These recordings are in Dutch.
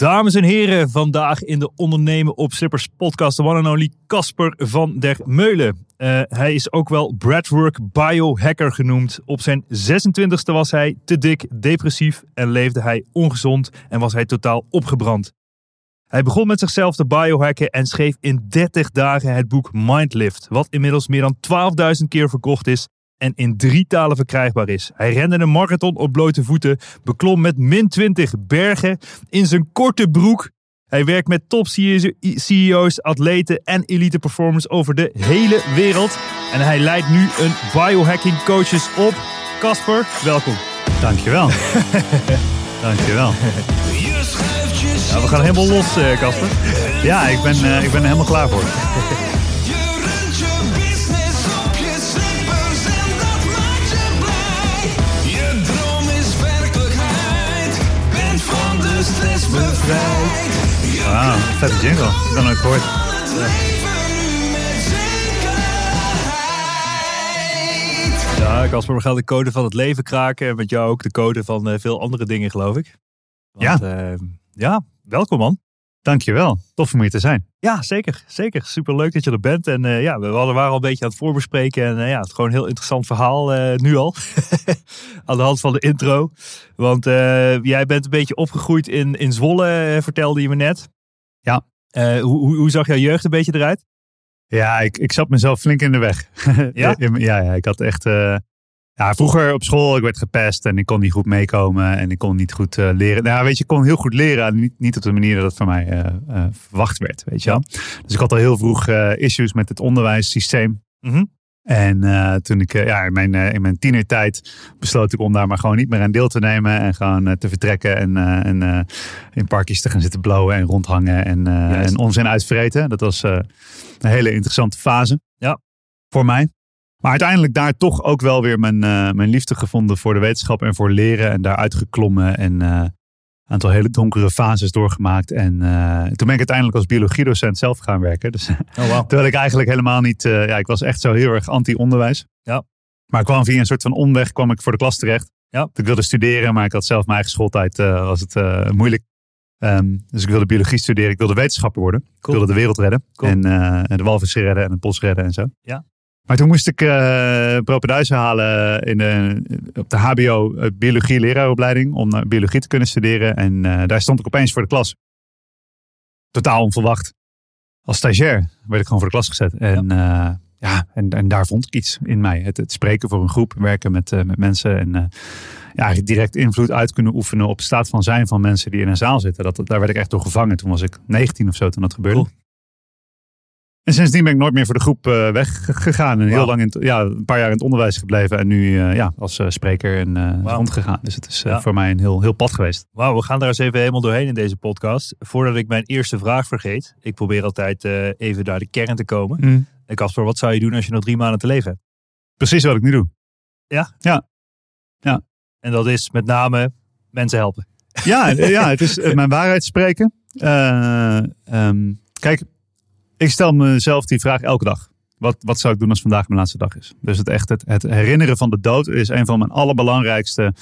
Dames en heren, vandaag in de Ondernemen op Slippers podcast de one and only Casper van der Meulen. Uh, hij is ook wel Bradwork biohacker genoemd. Op zijn 26e was hij te dik, depressief en leefde hij ongezond en was hij totaal opgebrand. Hij begon met zichzelf te biohacken en schreef in 30 dagen het boek Mindlift, wat inmiddels meer dan 12.000 keer verkocht is en in drie talen verkrijgbaar is. Hij rende een marathon op blote voeten, beklom met min 20 bergen in zijn korte broek. Hij werkt met top CEO's, atleten en elite performers over de hele wereld. En hij leidt nu een biohacking coaches op. Casper, welkom. Dankjewel. Dankjewel. Ja, we gaan helemaal los, eh, Casper. Ja, ik ben, uh, ik ben er helemaal klaar voor. Wauw, vette jingle. Ik ben ook gehoord. Ja, Casper, we gaan de code van het leven kraken. En met jou ook de code van uh, veel andere dingen, geloof ik. Want, ja. Uh, ja, welkom man. Dankjewel. Tof om hier te zijn. Ja, zeker. Zeker. Super leuk dat je er bent. En uh, ja, we waren al een beetje aan het voorbespreken. En uh, ja, het is gewoon een heel interessant verhaal uh, nu al. aan de hand van de intro. Want jij bent een beetje opgegroeid in, in Zwolle, vertelde je me net. Ja. hoe, hoe, hoe zag jouw jeugd een beetje eruit? Ja, ik, ik zat mezelf flink in de weg. ja? ja, ja, ik had echt ja, vroeger op school, ik werd gepest en ik kon niet goed meekomen en ik kon niet goed uh, leren. Nou, weet je, ik kon heel goed leren, niet, niet op de manier dat het van mij verwacht werd, weet je wel. Dus ik had al heel vroeg issues met het onderwijssysteem. Mm -hmm. En toen ik ja, in, mijn, in mijn tienertijd besloot ik om daar maar gewoon niet meer aan deel te nemen en gewoon te vertrekken en, en in parkjes te gaan zitten blowen en rondhangen en, en onzin uitvreten. Dat was een hele interessante fase. Ja. Voor mij. Maar uiteindelijk daar toch ook wel weer mijn, uh, mijn liefde gevonden voor de wetenschap en voor leren. En daaruit geklommen en uh, aantal hele donkere fases doorgemaakt. En uh, toen ben ik uiteindelijk als biologiedocent zelf gaan werken. Dus, oh, wow. terwijl ik eigenlijk helemaal niet, ja, ik was echt zo heel erg anti-onderwijs. Ja. Maar ik kwam via een soort van omweg, kwam ik voor de klas terecht. Ja. Ik wilde studeren, maar ik had zelf mijn eigen schooltijd, was het moeilijk. Um, dus ik wilde biologie studeren, ik wilde wetenschapper worden. Cool. Ik wilde de wereld redden. Cool. En, en de walvissen redden en het bos redden en zo. Ja. Maar toen moest ik uh, propeduizen halen in de, op de HBO uh, biologie leraaropleiding om uh, biologie te kunnen studeren. En daar stond ik opeens voor de klas. Totaal onverwacht. Als stagiair werd ik gewoon voor de klas gezet. En, ja. ja en, en, daar vond ik iets in mij. Het, het spreken voor een groep, werken met, met mensen. En ja, direct invloed uit kunnen oefenen op de staat van zijn van mensen die in een zaal zitten. Dat, daar werd ik echt door gevangen. Toen was ik 19 of zo toen dat gebeurde. Cool. En sindsdien ben ik nooit meer voor de groep uh, weggegaan. En heel lang in, ja, een paar jaar in het onderwijs gebleven. En nu uh, ja, als uh, spreker en wow. rondgegaan. Dus het is ja. voor mij een heel, heel pad geweest. Wauw, we gaan daar eens even helemaal doorheen in deze podcast. Voordat ik mijn eerste vraag vergeet. Ik probeer altijd even naar de kern te komen. Mm. En Casper, wat zou je doen als je nog drie maanden te leven hebt? Precies wat ik nu doe. Ja? Ja. ja. En dat is met name mensen helpen. Ja, ja het is mijn waarheid spreken. Um, kijk, ik stel mezelf die vraag elke dag. wat, wat zou ik doen als vandaag mijn laatste dag is? Dus het, echt, het, herinneren van de dood is een van mijn allerbelangrijkste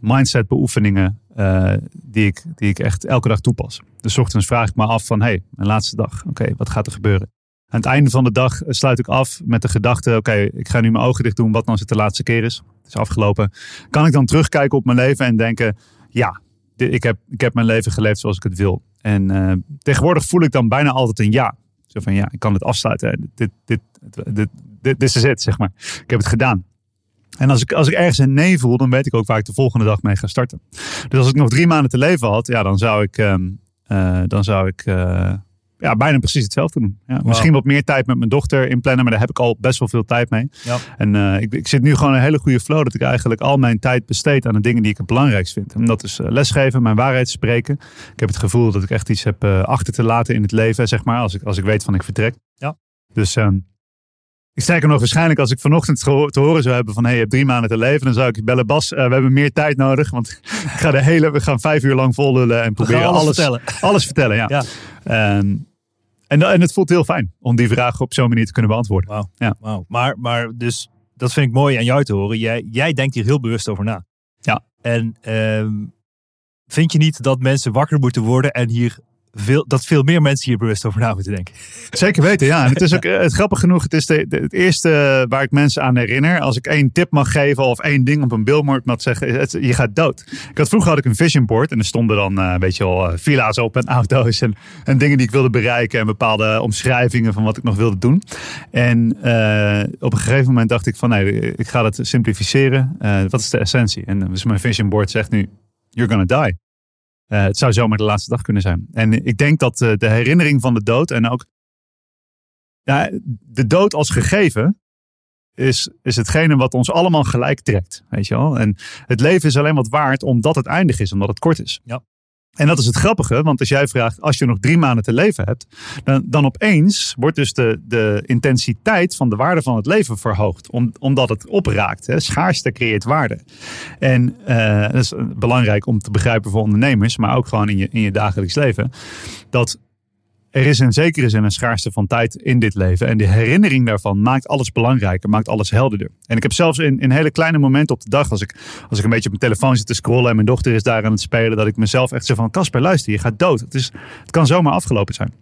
mindset beoefeningen uh, die, ik, die ik echt elke dag toepas. Dus ochtends vraag ik me af van, hey, mijn laatste dag. Oké, wat gaat er gebeuren? Aan het einde van de dag sluit ik af met de gedachte, oké, ik ga nu mijn ogen dicht doen, wat nou als het de laatste keer is. Het is afgelopen. Kan ik dan terugkijken op mijn leven en denken, ja, ik heb, ik heb mijn leven geleefd zoals ik het wil. En uh, tegenwoordig voel ik dan bijna altijd een ja. Zo van ja, ik kan het afsluiten. Dit, dit, dit, dit, is het, zeg maar. Ik heb het gedaan. En als ik, als ik ergens een nee voel, dan weet ik ook waar ik de volgende dag mee ga starten. Dus als ik nog drie maanden te leven had, ja, dan zou ik, um, uh, dan zou ik uh, ja, bijna precies hetzelfde doen. Ja, Misschien wat meer tijd met mijn dochter inplannen, maar daar heb ik al best wel veel tijd mee. Ja. En uh, ik, ik, zit nu gewoon een hele goede flow dat ik eigenlijk al mijn tijd besteed aan de dingen die ik het belangrijkst vind. En dat is lesgeven, mijn waarheid spreken. Ik heb het gevoel dat ik echt iets heb achter te laten in het leven, zeg maar, als ik, als ik weet van ik vertrek. Ja. Dus um, ik sterker nog, waarschijnlijk als ik vanochtend te horen zou hebben van hey, je hebt drie maanden te leven, dan zou ik bellen Bas, uh, we hebben meer tijd nodig, want ik ga de hele, we gaan vijf uur lang vol lullen en proberen alles, alles, vertellen. alles vertellen. Ja. ja. Um, en, en het voelt heel fijn om die vraag op zo'n manier te kunnen beantwoorden. Wauw. Ja. Wow. Maar, maar dus dat vind ik mooi aan jou te horen. Jij, jij denkt hier heel bewust over na. Ja. En um, vind je niet dat mensen wakker moeten worden en hier dat veel meer mensen hier bewust over na moeten denken. Zeker weten, ja. En het is ook het grappig genoeg, het is de, het eerste waar ik mensen aan herinner. Als ik één tip mag geven of één ding op een billboard mag zeggen, je gaat dood. Ik had, vroeger had ik een vision board en er stonden dan uh, weet je wel, villa's op en auto's en, en dingen die ik wilde bereiken en bepaalde omschrijvingen van wat ik nog wilde doen. En op een gegeven moment dacht ik van nee, ik ga dat simplificeren. Uh, wat is de essentie? En dus mijn vision board zegt nu, you're gonna die. Uh, het zou zomaar de laatste dag kunnen zijn. En ik denk dat uh, de herinnering van de dood en ook ja, de dood als gegeven is, is hetgene wat ons allemaal gelijk trekt. Weet je wel? En het leven is alleen wat waard omdat het eindig is, omdat het kort is. Ja. En dat is het grappige, want als jij vraagt, als je nog drie maanden te leven hebt, dan, dan opeens wordt dus de, de intensiteit van de waarde van het leven verhoogd, om, omdat het opraakt. Hè. Schaarste creëert waarde. En uh, dat is belangrijk om te begrijpen voor ondernemers, maar ook gewoon in je, in je dagelijks leven, dat er is in zekere zin een schaarste van tijd in dit leven. En de herinnering daarvan maakt alles belangrijker, maakt alles helderder. En ik heb zelfs in, in hele kleine momenten op de dag, als ik, als ik een beetje op mijn telefoon zit te scrollen en mijn dochter is daar aan het spelen, dat ik mezelf echt zeg van, Casper, luister, je gaat dood. Het, is, het kan zomaar afgelopen zijn.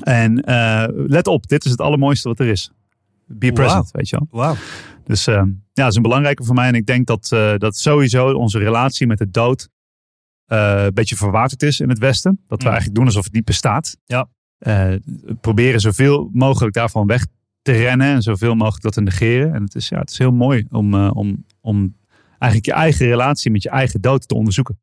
En uh, let op, dit is het allermooiste wat er is. Be present, wow. weet je wel. Wow. Dus uh, ja, dat is een belangrijke voor mij. En ik denk dat, uh, dat sowieso onze relatie met de dood uh, een beetje verwaterd is in het Westen. Dat we mm. eigenlijk doen alsof het niet bestaat. Ja. Uh, proberen zoveel mogelijk daarvan weg te rennen en zoveel mogelijk dat te negeren. En het is, ja, het is heel mooi om, uh, om, om eigenlijk je eigen relatie met je eigen dood te onderzoeken.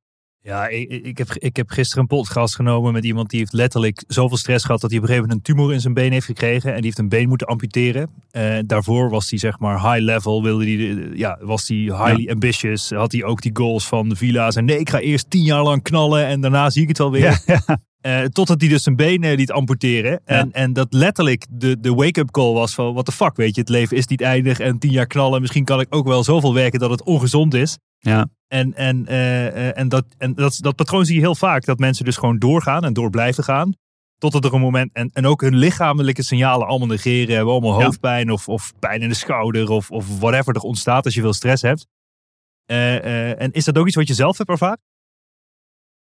Ja, ik, ik, heb, ik heb gisteren een podcast genomen met iemand die heeft letterlijk zoveel stress gehad dat hij op een gegeven moment een tumor in zijn been heeft gekregen en die heeft een been moeten amputeren. Uh, daarvoor was hij zeg maar high level, wilde die, ja, was hij highly ja. ambitious, had hij ook die goals van de villa's en nee, ik ga eerst tien jaar lang knallen en daarna zie ik het wel weer. Ja. Uh, totdat hij dus zijn benen liet amputeren. En, en dat letterlijk de, de wake-up call was van... what the fuck, weet je, het leven is niet eindig en tien jaar knallen. Misschien kan ik ook wel zoveel werken dat het ongezond is. Ja. En, en, uh, en, dat, en dat, dat patroon zie je heel vaak. Dat mensen dus gewoon doorgaan en door blijven gaan. Totdat er een moment... En, en ook hun lichamelijke signalen allemaal negeren. Hebben allemaal hoofdpijn of, of pijn in de schouder of, of whatever er ontstaat als je veel stress hebt. Uh, en is dat ook iets wat je zelf hebt ervaren?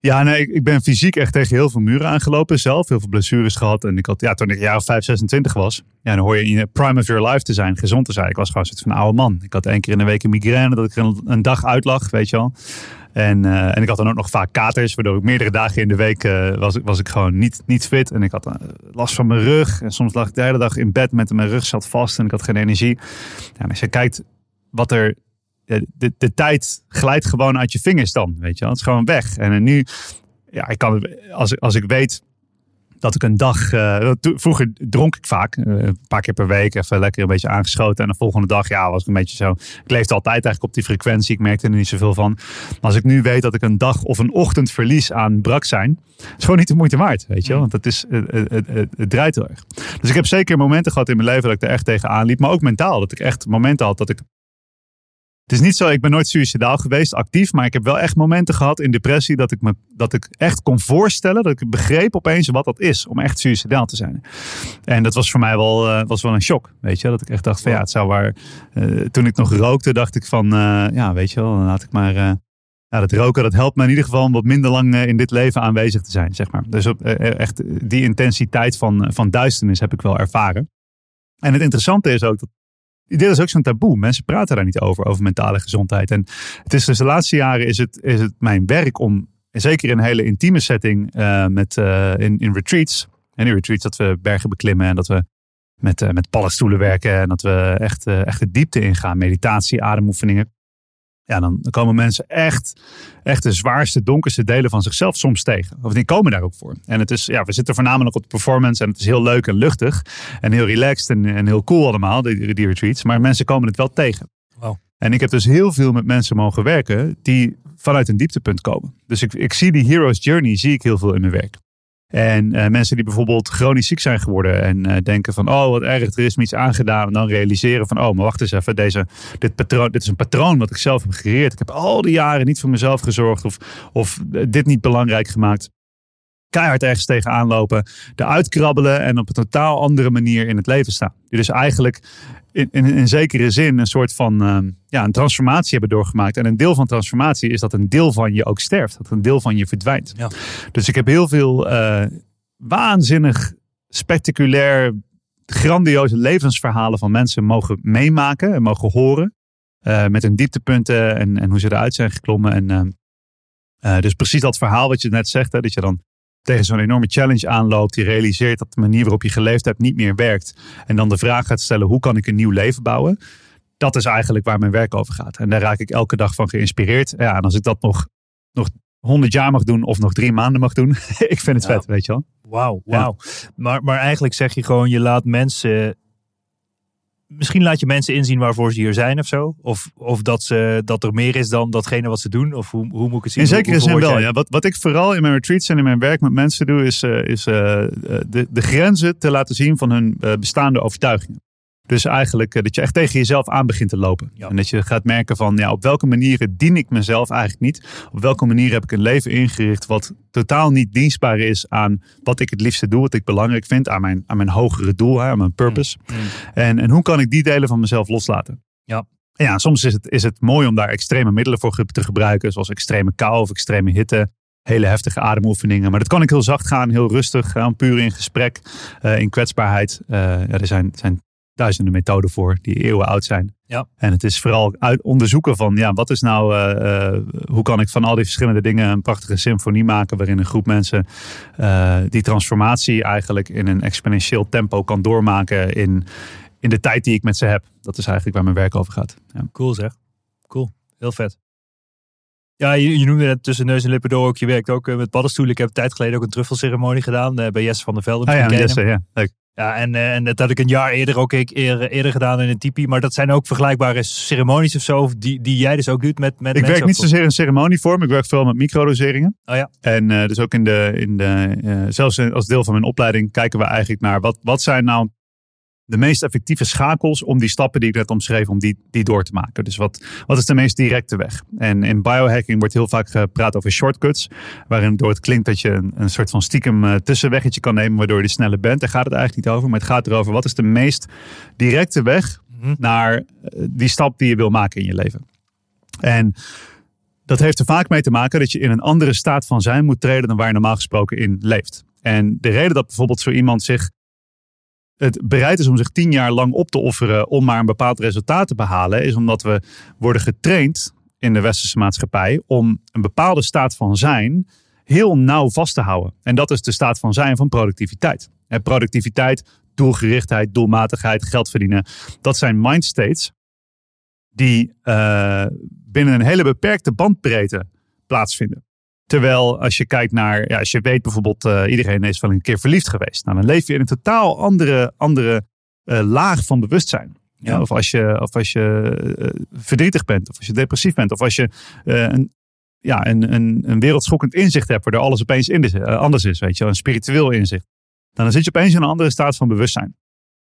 Ja, nee, ik, ben fysiek echt tegen heel veel muren aangelopen zelf. Heel veel blessures gehad. En ik had, ja, toen ik jaar of 5, 26 was. Ja, dan hoor je in je prime of your life te zijn, gezond te zijn. Ik was gewoon een van oude man. Ik had één keer in de week een migraine, dat ik een, een dag uitlag, weet je wel. En, uh, en ik had dan ook nog vaak katers, waardoor ik meerdere dagen in de week uh, was, was ik gewoon niet, niet fit. En ik had uh, last van mijn rug. En soms lag ik de hele dag in bed met mijn rug zat vast en ik had geen energie. Ja, als je kijkt wat er de, de tijd glijdt gewoon uit je vingers dan, weet je wel. Het is gewoon weg. En nu, ja, ik kan, als, als ik weet dat ik een dag, uh, vroeger dronk ik vaak, uh, een paar keer per week, even lekker een beetje aangeschoten. En de volgende dag, ja, was ik een beetje zo. Ik leefde altijd eigenlijk op die frequentie, ik merkte er niet zoveel van. Maar als ik nu weet dat ik een dag of een ochtend verlies aan brak zijn, is gewoon niet de moeite waard, weet je wel. Want het, is, het draait heel erg. Dus ik heb zeker momenten gehad in mijn leven dat ik er echt tegenaan liep, maar ook mentaal. Dat ik echt momenten had dat ik Het is niet zo, ik ben nooit suicidaal geweest, actief, maar ik heb wel echt momenten gehad in depressie dat ik me dat ik echt kon voorstellen, dat ik begreep opeens wat dat is om echt suicidaal te zijn. En dat was voor mij wel, uh, was wel een shock, weet je, dat ik echt dacht van ja, het zou waar. Uh, toen ik nog rookte, dacht ik van uh, ja, weet je wel, dan laat ik maar. ja, dat roken, dat helpt me in ieder geval om wat minder lang in dit leven aanwezig te zijn, zeg maar. Dus echt die intensiteit van, van duisternis heb ik wel ervaren. En het interessante is ook dat dit is ook zo'n taboe. Mensen praten daar niet over, over mentale gezondheid. En het is dus de laatste jaren is het, is het mijn werk om, zeker in een hele intieme setting, uh, met, uh, in, in retreats. En in retreats dat we bergen beklimmen en dat we met, uh, met paddenstoelen werken. En dat we echt, echt de diepte ingaan. Meditatie, ademoefeningen ja, dan komen mensen echt, echt de zwaarste, donkerste delen van zichzelf soms tegen. Of die komen daar ook voor. En het is, ja, we zitten voornamelijk op de performance en het is heel leuk en luchtig en heel relaxed en, en heel cool allemaal, die, die retreats. Maar mensen komen het wel tegen. Wow. En ik heb dus heel veel met mensen mogen werken die vanuit een dieptepunt komen. Dus ik, ik zie die hero's journey, zie ik heel veel in mijn werk. En uh, mensen die bijvoorbeeld chronisch ziek zijn geworden en uh, denken van, oh wat erg, er is me iets aangedaan. En dan realiseren van, oh maar wacht eens even, deze, dit, patroon, dit is een patroon wat ik zelf heb gecreëerd. Ik heb al die jaren niet voor mezelf gezorgd of, of dit niet belangrijk gemaakt. Keihard ergens tegenaan lopen, eruit krabbelen en op een totaal andere manier in het leven staan. Dus eigenlijk in, in, in zekere zin een soort van uh, ja, een transformatie hebben doorgemaakt. En een deel van transformatie is dat een deel van je ook sterft. Dat een deel van je verdwijnt. Ja. Dus ik heb heel veel uh, waanzinnig, spectaculair, grandioze levensverhalen van mensen mogen meemaken en mogen horen. Uh, met hun dieptepunten en, en hoe ze eruit zijn geklommen. En, dus precies dat verhaal wat je net zegt, hè, dat je dan tegen zo'n enorme challenge aanloopt, die realiseert dat de manier waarop je geleefd hebt niet meer werkt. En dan de vraag gaat stellen: hoe kan ik een nieuw leven bouwen? Dat is eigenlijk waar mijn werk over gaat. En daar raak ik elke dag van geïnspireerd. Ja, en als ik dat nog, nog 100 jaar mag doen of nog drie maanden mag doen, ik vind het vet, weet je wel. Wauw, wauw. Ja. Maar, maar eigenlijk zeg je gewoon: je laat mensen misschien laat je mensen inzien waarvoor ze hier zijn of zo. Of, of dat, ze, dat er meer is dan datgene wat ze doen. Of hoe, hoe moet ik het zien? In zekere zin wel. Ja. Wat, wat ik vooral in mijn retreats en in mijn werk met mensen doe, is, uh, is uh, de, de grenzen te laten zien van hun uh, bestaande overtuigingen. Dus eigenlijk dat je echt tegen jezelf aan begint te lopen. Ja. En dat je gaat merken van ja, op welke manieren dien ik mezelf eigenlijk niet. Op welke manier heb ik een leven ingericht wat totaal niet dienstbaar is aan wat ik het liefste doe. Wat ik belangrijk vind aan mijn, aan mijn hogere doel, hè, aan mijn purpose. Mm. Mm. En, en hoe kan ik die delen van mezelf loslaten? Ja. En ja, soms is het, is het mooi om daar extreme middelen voor te gebruiken. Zoals extreme kou of extreme hitte hele heftige ademoefeningen. Maar dat kan ik heel zacht gaan, heel rustig, gaan, puur in gesprek, uh, in kwetsbaarheid. Uh, ja, er zijn, zijn duizenden methoden voor die eeuwen oud zijn. Ja. En het is vooral uit onderzoeken van ja, wat is nou, uh, uh, hoe kan ik van al die verschillende dingen een prachtige symfonie maken waarin een groep mensen uh, die transformatie eigenlijk in een exponentieel tempo kan doormaken in, in de tijd die ik met ze heb. Dat is eigenlijk waar mijn werk over gaat. Ja. Cool zeg. Cool. Heel vet. Ja, je, je noemde het tussen neus en lippen door ook. Je werkt ook met paddenstoelen. Ik heb een tijd geleden ook een truffelceremonie gedaan bij Jesse van der Velde. Ah, ja, Jesse, ja. Leuk. Ja, en, en dat had ik een jaar eerder ook eerder, eerder gedaan in een tipi. Maar dat zijn ook vergelijkbare ceremonies of zo, die, die jij dus ook doet met, met Ik werk niet zozeer in ceremonievorm, ik werk vooral met microdoseringen. Oh ja. En uh, dus ook in de, in de uh, zelfs als deel van mijn opleiding kijken we eigenlijk naar wat, wat zijn nou de meest effectieve schakels om die stappen die ik net omschreef, om die, die door te maken. Dus wat, wat is de meest directe weg? En in biohacking wordt heel vaak gepraat over shortcuts, waarin door het klinkt dat je een, een soort van stiekem uh, tussenweggetje kan nemen, waardoor je sneller bent. Daar gaat het eigenlijk niet over, maar het gaat erover wat is de meest directe weg Mhm. naar uh, die stap die je wil maken in je leven. En dat heeft er vaak mee te maken dat je in een andere staat van zijn moet treden dan waar je normaal gesproken in leeft. En de reden dat bijvoorbeeld zo iemand zich het bereid is om zich tien jaar lang op te offeren om maar een bepaald resultaat te behalen, is omdat we worden getraind in de westerse maatschappij om een bepaalde staat van zijn heel nauw vast te houden. En dat is de staat van zijn van productiviteit. En productiviteit, doelgerichtheid, doelmatigheid, geld verdienen, dat zijn mindstates die uh, binnen een hele beperkte bandbreedte plaatsvinden. Terwijl als je kijkt naar, ja, als je weet bijvoorbeeld, uh, iedereen is wel een keer verliefd geweest. Nou, dan leef je in een totaal andere, andere uh, laag van bewustzijn. Ja. Ja, of als je, of als je uh, verdrietig bent, of als je depressief bent, of als je een, ja, een, een, een wereldschokkend inzicht hebt, waardoor alles opeens in is, anders is, weet je, een spiritueel inzicht. Dan zit je opeens in een andere staat van bewustzijn.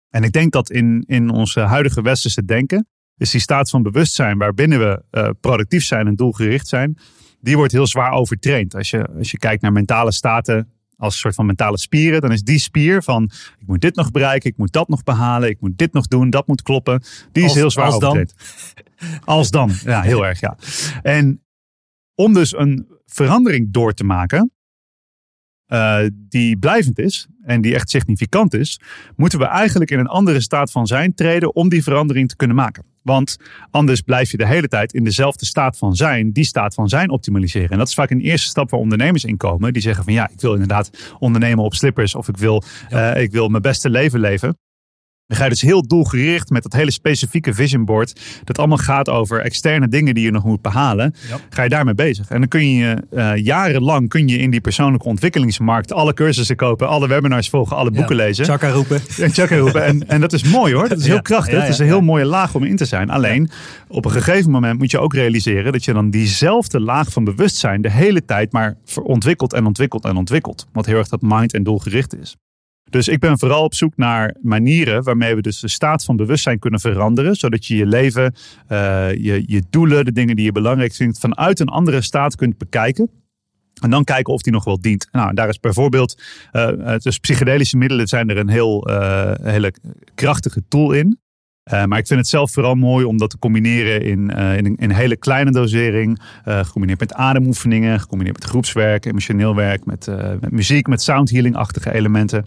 En ik denk dat in, in onze huidige westerse denken, Dus die staat van bewustzijn waarbinnen we productief zijn en doelgericht zijn, die wordt heel zwaar overtraind. Als je, als je kijkt naar mentale staten als een soort van mentale spieren, dan is die spier van ik moet dit nog bereiken, ik moet dat nog behalen, ik moet dit nog doen, dat moet kloppen. Die is heel zwaar als overtraind. Dan. Als dan, ja, heel erg, ja. En om dus een verandering door te maken, uh, die blijvend is en die echt significant is, moeten we eigenlijk in een andere staat van zijn treden om die verandering te kunnen maken. Want anders blijf je de hele tijd in dezelfde staat van zijn, die staat van zijn optimaliseren. En dat is vaak een eerste stap waar ondernemers in komen. Die zeggen van ja, ik wil inderdaad ondernemen op slippers of ik wil, ja. uh, ik wil mijn beste leven leven. Dan ga je dus heel doelgericht met dat hele specifieke vision board. Dat allemaal gaat over externe dingen die je nog moet behalen. Ga je daarmee bezig. En dan kun je uh, jarenlang kun je in die persoonlijke ontwikkelingsmarkt alle cursussen kopen, alle webinars volgen, alle boeken ja. lezen. Chakka roepen. En chakka roepen. En, en dat is mooi hoor. Dat is heel krachtig. Het is een heel mooie laag om in te zijn. Alleen op een gegeven moment moet je ook realiseren dat je dan diezelfde laag van bewustzijn de hele tijd maar ontwikkelt en ontwikkelt en ontwikkelt. Wat heel erg dat mind en doelgericht is. Dus ik ben vooral op zoek naar manieren waarmee we dus de staat van bewustzijn kunnen veranderen. Zodat je je leven, uh, je, je doelen, de dingen die je belangrijk vindt, vanuit een andere staat kunt bekijken. En dan kijken of die nog wel dient. Nou, daar is bijvoorbeeld, uh, dus psychedelische middelen zijn er een heel, hele krachtige tool in. Uh, maar ik vind het zelf vooral mooi om dat te combineren in, uh, in, een, hele kleine dosering. Uh, gecombineerd met ademoefeningen, gecombineerd met groepswerk, emotioneel werk, met, met muziek, met soundhealing-achtige elementen.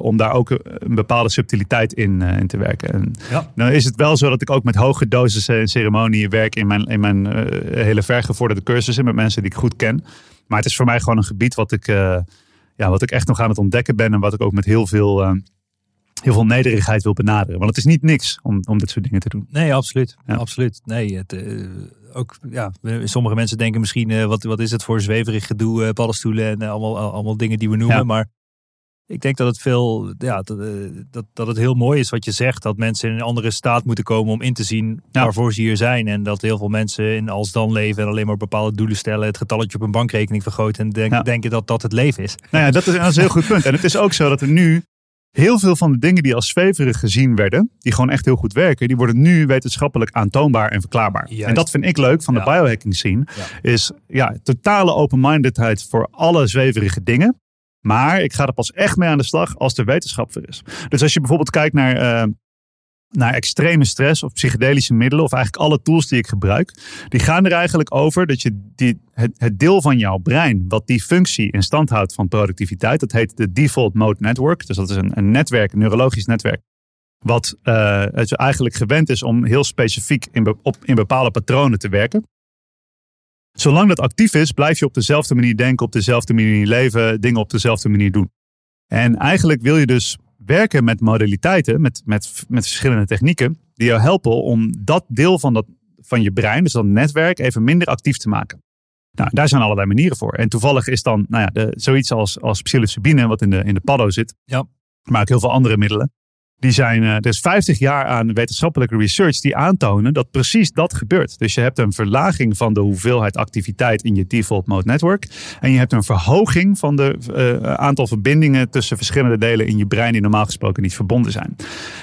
om daar ook een bepaalde subtiliteit in, in te werken. En ja. Nou is het wel zo dat ik ook met hoge dosissen en ceremonie werk in mijn, in mijn hele vergevorderde cursussen met mensen die ik goed ken. Maar het is voor mij gewoon een gebied wat ik, ja, wat ik echt nog aan het ontdekken ben en wat ik ook met heel veel heel veel nederigheid wil benaderen. Want het is niet niks om, om dit soort dingen te doen. Nee, absoluut. Ja. absoluut. Nee, het, uh, ook, ja, sommige mensen denken misschien, uh, wat, wat is het voor zweverig gedoe, uh, paddenstoelen en allemaal, allemaal dingen die we noemen. Ja. Maar ik denk dat het veel, ja, dat, dat, dat het heel mooi is wat je zegt. Dat mensen in een andere staat moeten komen om in te zien ja. waarvoor ze hier zijn. En dat heel veel mensen in als dan leven en alleen maar bepaalde doelen stellen. Het getalletje op een bankrekening vergroten en denk, denken dat dat het leven is. Nou ja, dat is, dat is een heel goed punt. En het is ook zo dat er nu heel veel van de dingen die als zweverig gezien werden, die gewoon echt heel goed werken, die worden nu wetenschappelijk aantoonbaar en verklaarbaar. En dat vind ik leuk van de biohacking scene, is ja, totale open-mindedheid voor alle zweverige dingen. Maar ik ga er pas echt mee aan de slag als de wetenschap er is. Dus als je bijvoorbeeld kijkt naar uh, naar extreme stress of psychedelische middelen, of eigenlijk alle tools die ik gebruik, die gaan er eigenlijk over dat je die, het, deel van jouw brein, wat die functie in stand houdt van productiviteit, dat heet de Default Mode Network. Dus dat is een, een netwerk, een neurologisch netwerk, wat uh, het eigenlijk gewend is om heel specifiek in, op, in bepaalde patronen te werken. Zolang dat actief is, blijf je op dezelfde manier denken, op dezelfde manier leven, dingen op dezelfde manier doen. En eigenlijk wil je dus werken met modaliteiten, met, met, met verschillende technieken, die jou helpen om dat deel van, dat, van je brein, dus dat netwerk, even minder actief te maken. Nou, daar zijn allerlei manieren voor. En toevallig is dan nou ja, de, zoiets als, als psilocybine, wat in de, in de paddo zit, ja. maar ook heel veel andere middelen. Die zijn, uh, er is 50 jaar aan wetenschappelijke research die aantonen dat precies dat gebeurt. Dus je hebt een verlaging van de hoeveelheid activiteit in je default mode network. En je hebt een verhoging van de uh, aantal verbindingen tussen verschillende delen in je brein die normaal gesproken niet verbonden zijn.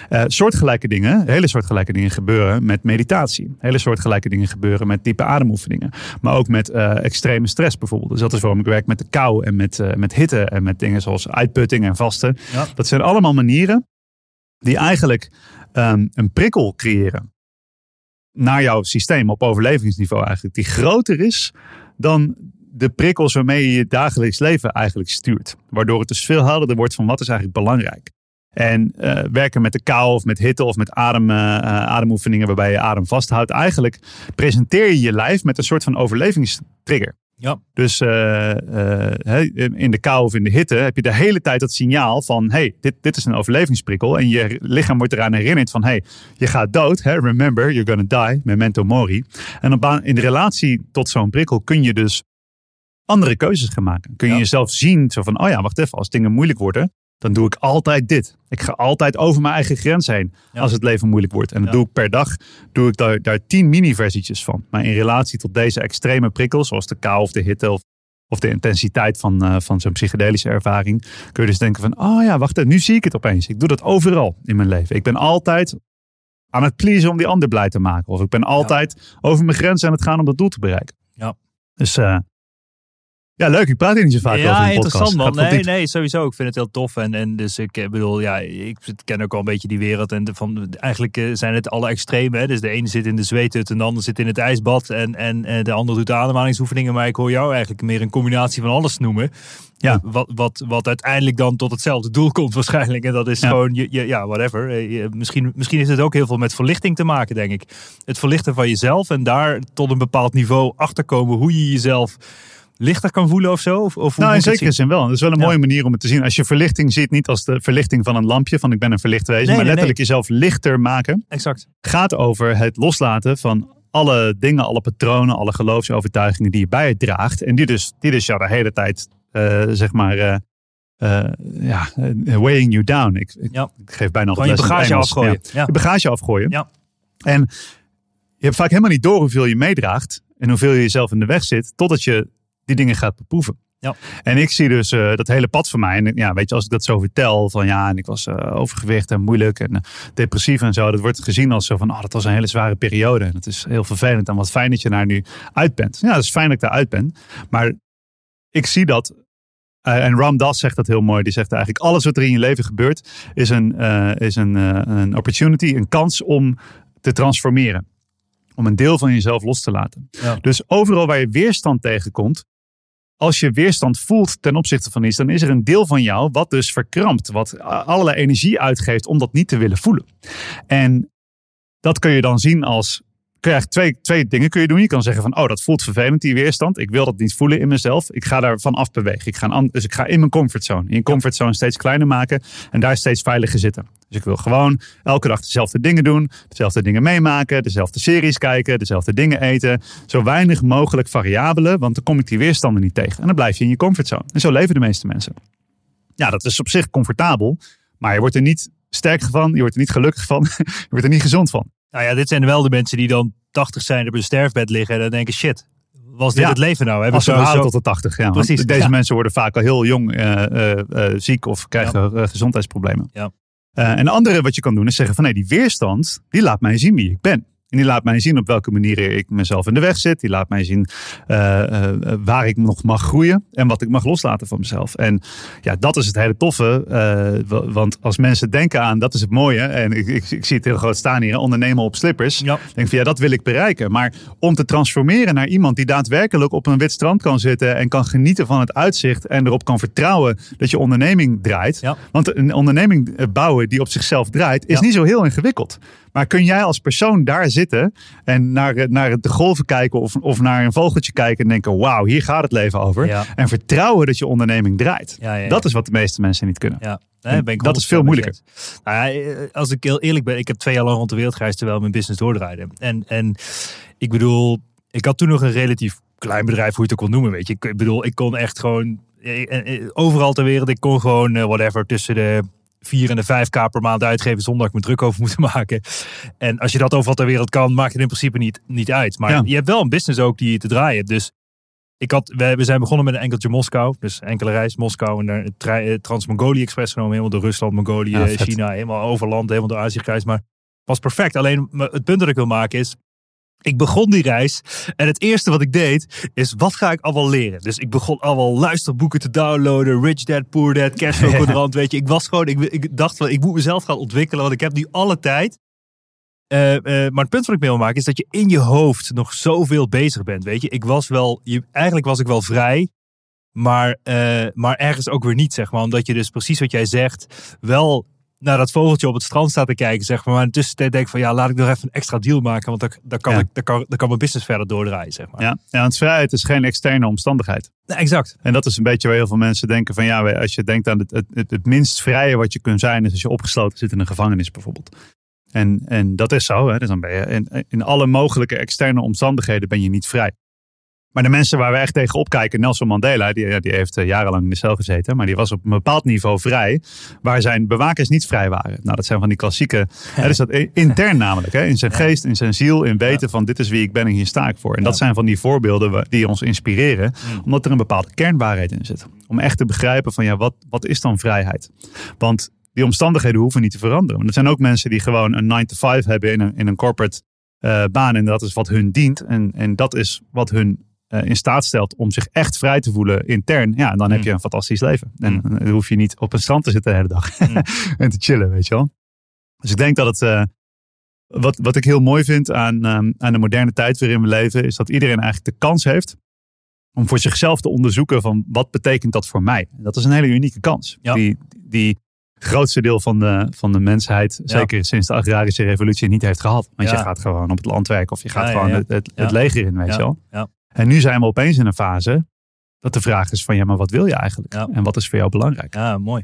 Uh, soortgelijke dingen, hele soortgelijke dingen gebeuren met meditatie. Hele soortgelijke dingen gebeuren met diepe ademoefeningen. Maar ook met extreme stress bijvoorbeeld. Dus dat is waarom ik werk met de kou en met, met hitte en met dingen zoals uitputting en vasten. Ja. Dat zijn allemaal manieren die eigenlijk um, een prikkel creëren naar jouw systeem op overlevingsniveau eigenlijk, die groter is dan de prikkels waarmee je je dagelijks leven eigenlijk stuurt. Waardoor het dus veel helderder wordt van wat is eigenlijk belangrijk. En uh, werken met de kou of met hitte of met adem, uh, ademoefeningen waarbij je adem vasthoudt. Eigenlijk presenteer je je lijf met een soort van overlevingstrigger. Ja. Dus uh, uh, in de kou of in de hitte heb je de hele tijd dat signaal van: hey, dit, dit is een overlevingsprikkel. En je lichaam wordt eraan herinnerd van: hey, je gaat dood. Hè? Remember, you're gonna die. Memento mori. En op, in de relatie tot zo'n prikkel kun je dus andere keuzes gaan maken. Kun je ja. jezelf zien, zo van: oh ja, wacht even, als dingen moeilijk worden, dan doe ik altijd dit. Ik ga altijd over mijn eigen grens heen ja. als het leven moeilijk wordt. En dat ja. doe ik per dag, doe ik daar, daar tien mini-versietjes van. Maar in relatie tot deze extreme prikkels, zoals de kou of de hitte of, of de intensiteit van, uh, van zo'n psychedelische ervaring, kun je dus denken van, oh ja, wacht, nu zie ik het opeens. Ik doe dat overal in mijn leven. Ik ben altijd aan het pleasen om die ander blij te maken. Of ik ben altijd over mijn grens aan het gaan om dat doel te bereiken. Ja. Dus uh, ja, leuk. Ik praat hier niet zo vaak ja, over in interessant podcast. man. Nee, nee, sowieso. Ik vind het heel tof. En, en dus ik eh, bedoel, ja, ik ken ook al een beetje die wereld. En van, eigenlijk eh, zijn het alle extremen. Hè? Dus de ene zit in de zweethut en de ander zit in het ijsbad. En, en, en de ander doet de ademhalingsoefeningen. Maar ik hoor jou eigenlijk meer een combinatie van alles noemen. Ja. Wat, wat, wat uiteindelijk dan tot hetzelfde doel komt waarschijnlijk. En dat is gewoon, je, je, ja, whatever. Je, misschien, misschien heeft het ook heel veel met verlichting te maken, denk ik. Het verlichten van jezelf en daar tot een bepaald niveau achterkomen hoe je jezelf lichter kan voelen of zo? Of, of nou, in zekere zin wel. Dat is wel een mooie manier om het te zien. Als je verlichting ziet, niet als de verlichting van een lampje, van ik ben een verlicht wezen, nee, maar letterlijk jezelf lichter maken. Exact. Gaat over het loslaten van alle dingen, alle patronen, alle geloofsovertuigingen die je bij je draagt. En die dus, die dus ja, de hele tijd, uh, zeg maar, uh, uh, ja, weighing you down. Ik, ik, ja. ik geef bijna al je bagage afgooien. Ja. Je bagage afgooien. Ja. En je hebt vaak helemaal niet door hoeveel je meedraagt en hoeveel je jezelf in de weg zit, totdat je die dingen gaat beproeven. Ja. En ik zie dus uh, dat hele pad van mij. En ja, weet je, als ik dat zo vertel, van ja, en ik was uh, overgewicht en moeilijk en uh, depressief en zo. Dat wordt gezien als zo van, oh, dat was een hele zware periode. En dat is heel vervelend. En wat fijn dat je daar nu uit bent. Ja, dat is fijn dat ik daar uit ben. Maar ik zie dat. en Ram Dass zegt dat heel mooi. Die zegt eigenlijk, alles wat er in je leven gebeurt, is een, is een, een opportunity, een kans om te transformeren om een deel van jezelf los te laten. Ja. Dus overal waar je weerstand tegenkomt, als je weerstand voelt ten opzichte van iets, dan is er een deel van jou wat dus verkrampt, wat allerlei energie uitgeeft om dat niet te willen voelen. En dat kun je dan zien als je twee, twee dingen kun je doen. Je kan zeggen van, oh, dat voelt vervelend, die weerstand. Ik wil dat niet voelen in mezelf. Ik ga daarvan afbewegen. Ik ga dus ik ga in mijn comfortzone. In je comfortzone steeds kleiner maken en daar steeds veiliger zitten. Dus ik wil gewoon elke dag dezelfde dingen doen, dezelfde dingen meemaken, dezelfde series kijken, dezelfde dingen eten. Zo weinig mogelijk variabelen, want dan kom ik die weerstanden niet tegen. En dan blijf je in je comfortzone. En zo leven de meeste mensen. Ja, dat is op zich comfortabel, maar je wordt er niet sterk van, je wordt er niet gelukkig van, je wordt er niet gezond van. Nou ja, dit zijn wel de mensen die dan 80 zijn op een sterfbed liggen en dan denken shit. Was dit ja, het leven nou? Als ze tot de 80, ja. Precies. Deze ja. mensen worden vaak al heel jong uh, uh, uh, ziek of krijgen gezondheidsproblemen. Ja. en de andere wat je kan doen is zeggen van nee, die weerstand, die laat mij zien wie ik ben. En die laat mij zien op welke manier ik mezelf in de weg zit. Die laat mij zien uh, uh, waar ik nog mag groeien en wat ik mag loslaten van mezelf. En ja, dat is het hele toffe. Uh, want als mensen denken aan, dat is het mooie. En ik, ik, ik zie het heel groot staan hier, ondernemen op slippers. Ja. Denk van ja, dat wil ik bereiken. Maar om te transformeren naar iemand die daadwerkelijk op een wit strand kan zitten en kan genieten van het uitzicht en erop kan vertrouwen dat je onderneming draait. Ja. Want een onderneming bouwen die op zichzelf draait, is Ja. niet zo heel ingewikkeld. Maar kun jij als persoon daar zitten en naar, naar de golven kijken of, of naar een vogeltje kijken en denken: wauw, hier gaat het leven over. Ja. En vertrouwen dat je onderneming draait. Ja. Dat is wat de meeste mensen niet kunnen. Ja. Nee, ben ik Dat is 100% veel moeilijker. Nou ja, als ik heel eerlijk ben, ik heb twee jaar lang rond de wereld gereisd terwijl mijn business doordraaide. En, en ik bedoel, ik had toen nog een relatief klein bedrijf, hoe je het ook kon noemen, weet je. Ik bedoel, ik kon echt gewoon eh, eh, overal ter wereld, ik kon gewoon eh, whatever tussen de vier en de vijf k per maand uitgeven zonder dat ik me druk over moet maken. En als je dat overal ter wereld kan, maakt het in principe niet, niet uit. Maar Ja. je hebt wel een business ook die je te draaien hebt. Dus ik had, we, we zijn begonnen met een enkeltje Moskou. Dus enkele reis Moskou en tre- eh, Trans-Mongolië Express genomen. Helemaal door Rusland, Mongolië, Ja. China. Helemaal over land, helemaal door Azië gereisd. Maar was perfect. Alleen het punt dat ik wil maken is... Ik begon die reis en het eerste wat ik deed is wat ga ik allemaal leren. Dus ik begon allemaal luisterboeken te downloaden, Rich Dad, Poor Dad, Cashflow Quadrant, weet je. Ik was gewoon, ik, ik dacht van, ik moet mezelf gaan ontwikkelen, want ik heb nu alle tijd. Eh, eh, maar het punt wat ik mee wil maken is dat je in je hoofd nog zoveel bezig bent, weet je. Ik was wel, je, eigenlijk was ik wel vrij, maar, eh, maar ergens ook weer niet, zeg maar. Omdat je dus precies wat jij zegt, wel naar dat vogeltje op het strand staat te kijken, zeg maar. Maar in de tussentijd denk ik van, ja, laat ik nog even een extra deal maken, want dan, dan, kan, Ja. ik, dan, kan, dan kan mijn business verder doordraaien, zeg maar. Ja, ja, want vrijheid is geen externe omstandigheid. Exact. En dat is een beetje waar heel veel mensen denken van ja, als je denkt aan het, het, het, het minst vrije wat je kunt zijn, is als je opgesloten zit in een gevangenis bijvoorbeeld. En, en dat is zo. Hè? Dus dan ben je in, in alle mogelijke externe omstandigheden ben je niet vrij. Maar de mensen waar we echt tegen opkijken, Nelson Mandela, die, die heeft eh, jarenlang in de cel gezeten, maar die was op een bepaald niveau vrij, waar zijn bewakers niet vrij waren. Nou, dat zijn van die klassieke, hè, dus dat intern namelijk, hè, in zijn geest, in zijn ziel, in weten van dit is wie ik ben en hier sta ik voor. En dat zijn van die voorbeelden die ons inspireren, omdat er een bepaalde kernwaarheid in zit. Om echt te begrijpen van ja, wat, wat is dan vrijheid? Want die omstandigheden hoeven niet te veranderen. Want er zijn ook mensen die gewoon een 9 to 5 hebben in een, in een corporate uh, baan. En dat is wat hun dient. En, en dat is wat hun in staat stelt om zich echt vrij te voelen intern. Ja, en dan heb Mm. je een fantastisch leven. En Mm. dan hoef je niet op een strand te zitten de hele dag. Mm. en te chillen, weet je wel. Dus ik denk dat het... eh, wat, wat ik heel mooi vind aan, ehm, aan de moderne tijd waarin we leven, is dat iedereen eigenlijk de kans heeft om voor zichzelf te onderzoeken van wat betekent dat voor mij. Dat is een hele unieke kans. Ja. Die, die grootste deel van de, van de mensheid, Ja. zeker sinds de agrarische revolutie, niet heeft gehad. Want Ja. je gaat gewoon op het land werken of je gaat gewoon. Het, het, het leger in, weet je wel. En nu zijn we opeens in een fase dat de vraag is van ja, maar wat wil je eigenlijk? Ja. En wat is voor jou belangrijk? Ja, mooi.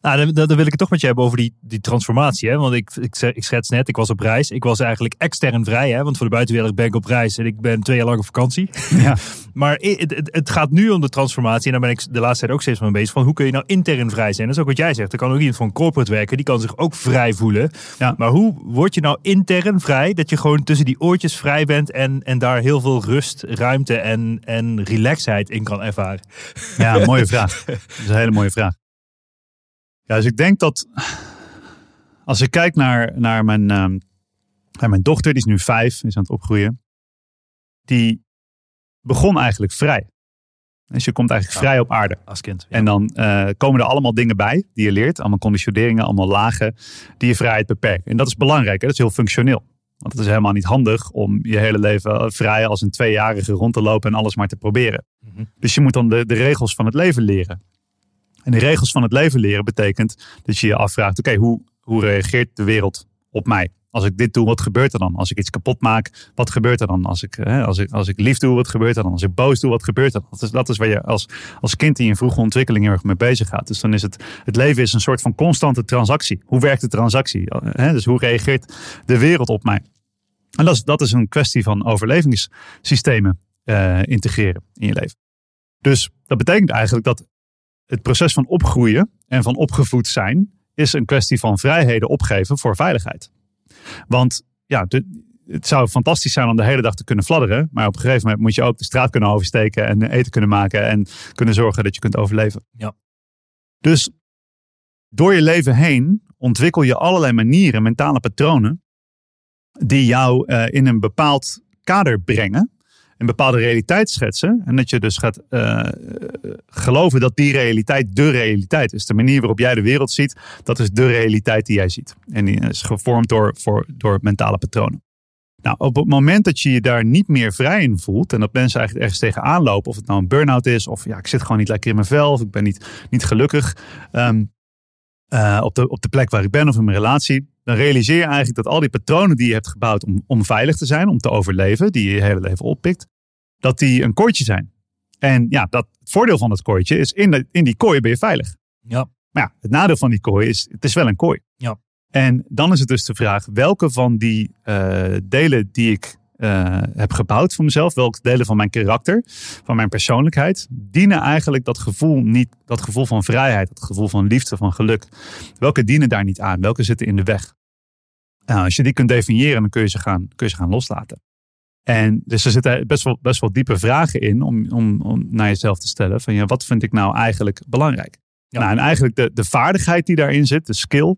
Nou, dan, dan wil ik het toch met je hebben over die, die transformatie. Hè? Want ik, ik, ik schets net, ik was op reis. Ik was eigenlijk extern vrij. Hè? Want voor de buitenwereld ben ik op reis en ik ben twee jaar lang op vakantie. Ja. Maar het, het, het gaat nu om de transformatie. En daar ben ik de laatste tijd ook steeds mee bezig. Van hoe kun je nou intern vrij zijn? Dat is ook wat jij zegt. Er kan ook iemand van corporate werken. Die kan zich ook vrij voelen. Ja. Maar hoe word je nou intern vrij? Dat je gewoon tussen die oortjes vrij bent. En, en daar heel veel rust, ruimte en, en relaxheid in kan ervaren. Ja, mooie vraag. Dat is een hele mooie vraag. Ja, dus ik denk dat als ik kijk naar, naar, mijn, ehm, naar mijn dochter, die is nu vijf, is aan het opgroeien. Die begon eigenlijk vrij. Dus je komt eigenlijk Ja. vrij op aarde. Als kind. En dan eh, komen er allemaal dingen bij die je leert. Allemaal conditioneringen, allemaal lagen die je vrijheid beperken. En dat is belangrijk, hè? dat is heel functioneel. Want het is helemaal niet handig om je hele leven vrij als een tweejarige rond te lopen en alles maar te proberen. Mhm. Dus je moet dan de, de regels van het leven leren. En de regels van het leven leren betekent dat je je afvraagt: oké, hoe, hoe reageert de wereld op mij? Als ik dit doe, wat gebeurt er dan? Als ik iets kapot maak, wat gebeurt er dan? Als ik, hè, als ik, als ik lief doe, wat gebeurt er dan? Als ik boos doe, wat gebeurt er dan? Dat is, dat is waar je als, als kind in je vroege ontwikkeling erg mee bezig gaat. Dus dan is het, het leven is een soort van constante transactie. Hoe werkt de transactie? Hè? Dus hoe reageert de wereld op mij? En dat is, dat is een kwestie van overlevingssystemen eh, integreren in je leven. Dus dat betekent eigenlijk dat het proces van opgroeien en van opgevoed zijn is een kwestie van vrijheden opgeven voor veiligheid. Want ja, de- het zou fantastisch zijn om de hele dag te kunnen fladderen, maar op een gegeven moment moet je ook de straat kunnen oversteken en eten kunnen maken en kunnen zorgen dat je kunt overleven. Ja. Dus door je leven heen ontwikkel je allerlei manieren, mentale patronen, die jou eh, in een bepaald kader brengen een bepaalde realiteit schetsen. En dat je dus gaat eh, geloven dat die realiteit de realiteit is. De manier waarop jij de wereld ziet, dat is de realiteit die jij ziet. En die is gevormd door, voor, door mentale patronen. Nou, op het moment dat je je daar niet meer vrij in voelt. En dat mensen eigenlijk ergens tegenaan lopen. Of het nou een burn-out is. Of ja, ik zit gewoon niet lekker in mijn vel. Of ik ben niet, niet gelukkig. ehm, eh, op, de, op de plek waar ik ben of in mijn relatie. Dan realiseer je eigenlijk dat al die patronen die je hebt gebouwd om, om veilig te zijn, om te overleven, die je je hele leven oppikt, dat die een kooitje zijn. En ja, dat, het voordeel van dat kooitje is, in, de, in die kooi ben je veilig. Ja. Maar ja, het nadeel van die kooi is, het is wel een kooi. Ja. En dan is het dus de vraag, welke van die eh, delen die ik eh, heb gebouwd voor mezelf, welke delen van mijn karakter, van mijn persoonlijkheid, dienen eigenlijk dat gevoel niet, dat gevoel van vrijheid, dat gevoel van liefde, van geluk. Welke dienen daar niet aan? Welke zitten in de weg? Nou, als je die kunt definiëren, dan kun je ze gaan, kun je ze gaan loslaten. En dus er zitten best wel, best wel diepe vragen in om, om, om naar jezelf te stellen. Van ja, wat vind ik nou eigenlijk belangrijk? Ja. Nou, en eigenlijk de, de vaardigheid die daarin zit, de skill,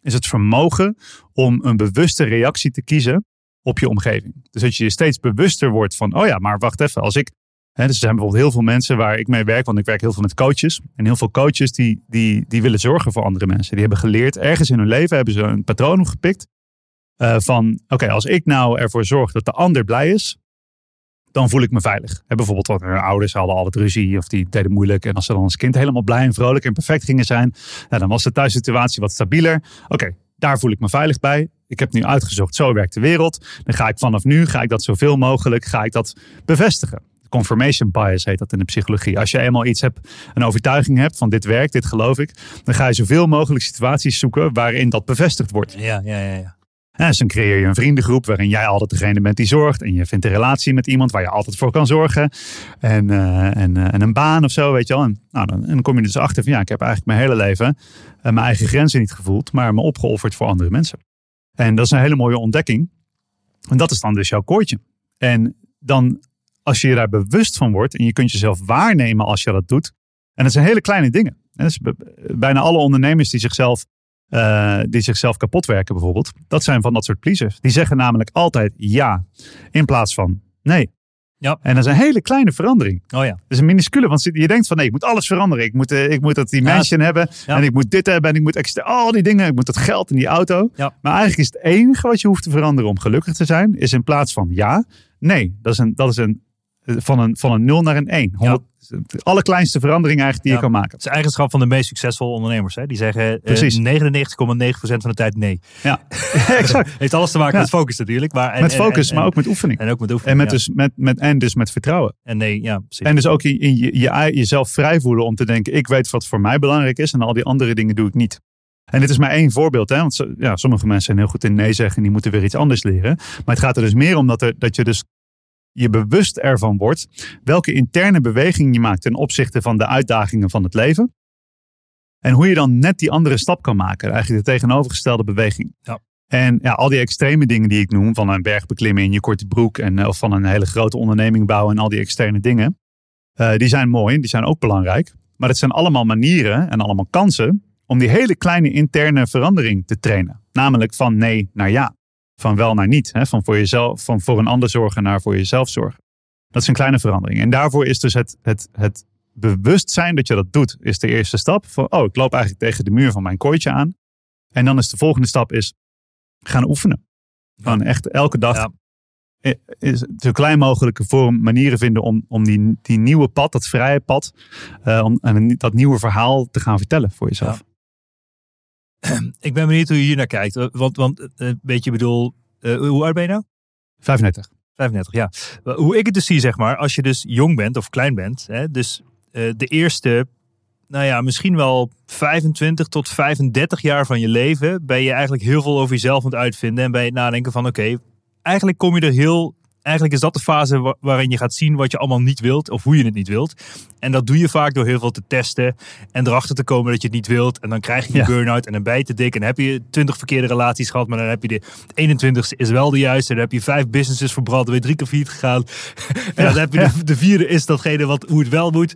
is het vermogen om een bewuste reactie te kiezen op je omgeving. Dus dat je steeds bewuster wordt van, oh ja, maar wacht even, als ik... Hè, dus er zijn bijvoorbeeld heel veel mensen waar ik mee werk, want ik werk heel veel met coaches. En heel veel coaches die, die, die willen zorgen voor andere mensen. Die hebben geleerd, ergens in hun leven hebben ze een patroon opgepikt. eh, van, oké, als ik nou ervoor zorg dat de ander blij is, dan voel ik me veilig. Bijvoorbeeld, wat hun ouders hadden altijd ruzie of die deden moeilijk. En als ze dan als kind helemaal blij en vrolijk en perfect gingen zijn, nou, dan was de thuissituatie wat stabieler. Oké, daar voel ik me veilig bij. Ik heb nu uitgezocht, zo werkt de wereld. Dan ga ik vanaf nu, ga ik dat zoveel mogelijk, ga ik dat bevestigen. Confirmation bias heet dat in de psychologie. Als je eenmaal iets hebt, een overtuiging hebt van dit werkt, dit geloof ik, dan ga je zoveel mogelijk situaties zoeken waarin dat bevestigd wordt. Ja, ja, ja. ja. En dus dan creëer je een vriendengroep waarin jij altijd degene bent die zorgt. En je vindt een relatie met iemand waar je altijd voor kan zorgen. En, eh, en, eh, en een baan of zo, weet je wel. En, nou, dan, dan kom je dus achter van ja, ik heb eigenlijk mijn hele leven eh, mijn eigen grenzen niet gevoeld, maar me opgeofferd voor andere mensen. En dat is een hele mooie ontdekking. En dat is dan dus jouw koortje. En dan, als je je daar bewust van wordt en je kunt jezelf waarnemen als je dat doet. En dat zijn hele kleine dingen. En bijna alle ondernemers die zichzelf, uh, die zichzelf kapot werken bijvoorbeeld, dat zijn van dat soort pleasers. Die zeggen namelijk altijd ja in plaats van nee. Ja. En dat is een hele kleine verandering. Oh ja. Dat is een minuscule, want je denkt van nee, ik moet alles veranderen. Ik moet, uh, ik moet dat die mansion ja. hebben ja. en ik moet dit hebben en ik moet extra, al die dingen. Ik moet dat geld in die auto. Ja. Maar eigenlijk is het enige wat je hoeft te veranderen om gelukkig te zijn, is in plaats van ja, nee. Dat is een, dat is een van een, van een 0 naar een 1. 100, De allerkleinste verandering eigenlijk die Ja. je kan maken. Het is eigenschap van de meest succesvolle ondernemers. Hè? Die zeggen eh, Precies. 99,9% van de tijd nee. Ja, exact. Heeft alles te maken Ja. met focus natuurlijk. Maar, en, met en- focus, en- maar ook met oefening. En ook met En, oefening. met ja. dus, met, met, en dus met vertrouwen. En nee, ja, precies. En dus ook in, in je, je, jezelf vrij voelen om te denken: ik weet wat voor mij belangrijk is en al die andere dingen doe ik niet. En dit is maar één voorbeeld, hè? want ja, sommige mensen zijn heel goed in nee zeggen en die moeten weer iets anders leren. Maar het gaat er dus meer om dat, er, dat je dus je bewust ervan wordt welke interne beweging je maakt ten opzichte van de uitdagingen van het leven. En hoe je dan net die andere stap kan maken, eigenlijk de tegenovergestelde beweging. Ja. En ja, al die extreme dingen die ik noem, van een berg beklimmen in je korte broek en eh, of van een hele grote onderneming bouwen en al die externe dingen, eh, die zijn mooi, die zijn ook belangrijk. Maar het zijn allemaal manieren en allemaal kansen om die hele kleine interne verandering te trainen. Namelijk van nee naar ja, van wel naar niet, hè? van voor jezelf, van voor een ander zorgen naar voor jezelf zorgen. Dat is een kleine verandering. En daarvoor is dus het, het, het bewustzijn dat je dat doet, is de eerste stap. Van, oh, ik loop eigenlijk tegen de muur van mijn kooitje aan. En dan is de volgende stap is gaan oefenen. Gewoon echt elke dag Ja. is zo klein mogelijke vorm manieren vinden om, om die, die nieuwe pad, dat vrije pad, eh, om en dat nieuwe verhaal te gaan vertellen voor jezelf. Ik ben benieuwd hoe je hier naar kijkt. Eh, Want, want eh, weet je, ik bedoel, eh, hoe oud ben je nou? 35. 35, ja. Hoe ik het dus zie, zeg maar, als je dus jong bent of klein bent, hè, dus de eerste, nou ja, misschien wel 25 tot 35 jaar van je leven, ben je eigenlijk heel veel over jezelf aan het uitvinden en ben je het nadenken van, oké, eigenlijk kom je er heel, eigenlijk is dat de fase wa- waarin je gaat zien wat je allemaal niet wilt of hoe je het niet wilt. En dat doe je vaak door heel veel te testen en erachter te komen dat je het niet wilt. En dan krijg je die Ja. burn-out en dan ben je te dik en dan heb je 20 verkeerde relaties gehad, maar dan heb je de 21ste is wel de juiste. Dan heb je vijf businesses verbrand, dan ben je drie keer failliet gegaan. en dan heb je de, de vierde is datgene wat, hoe het wel moet.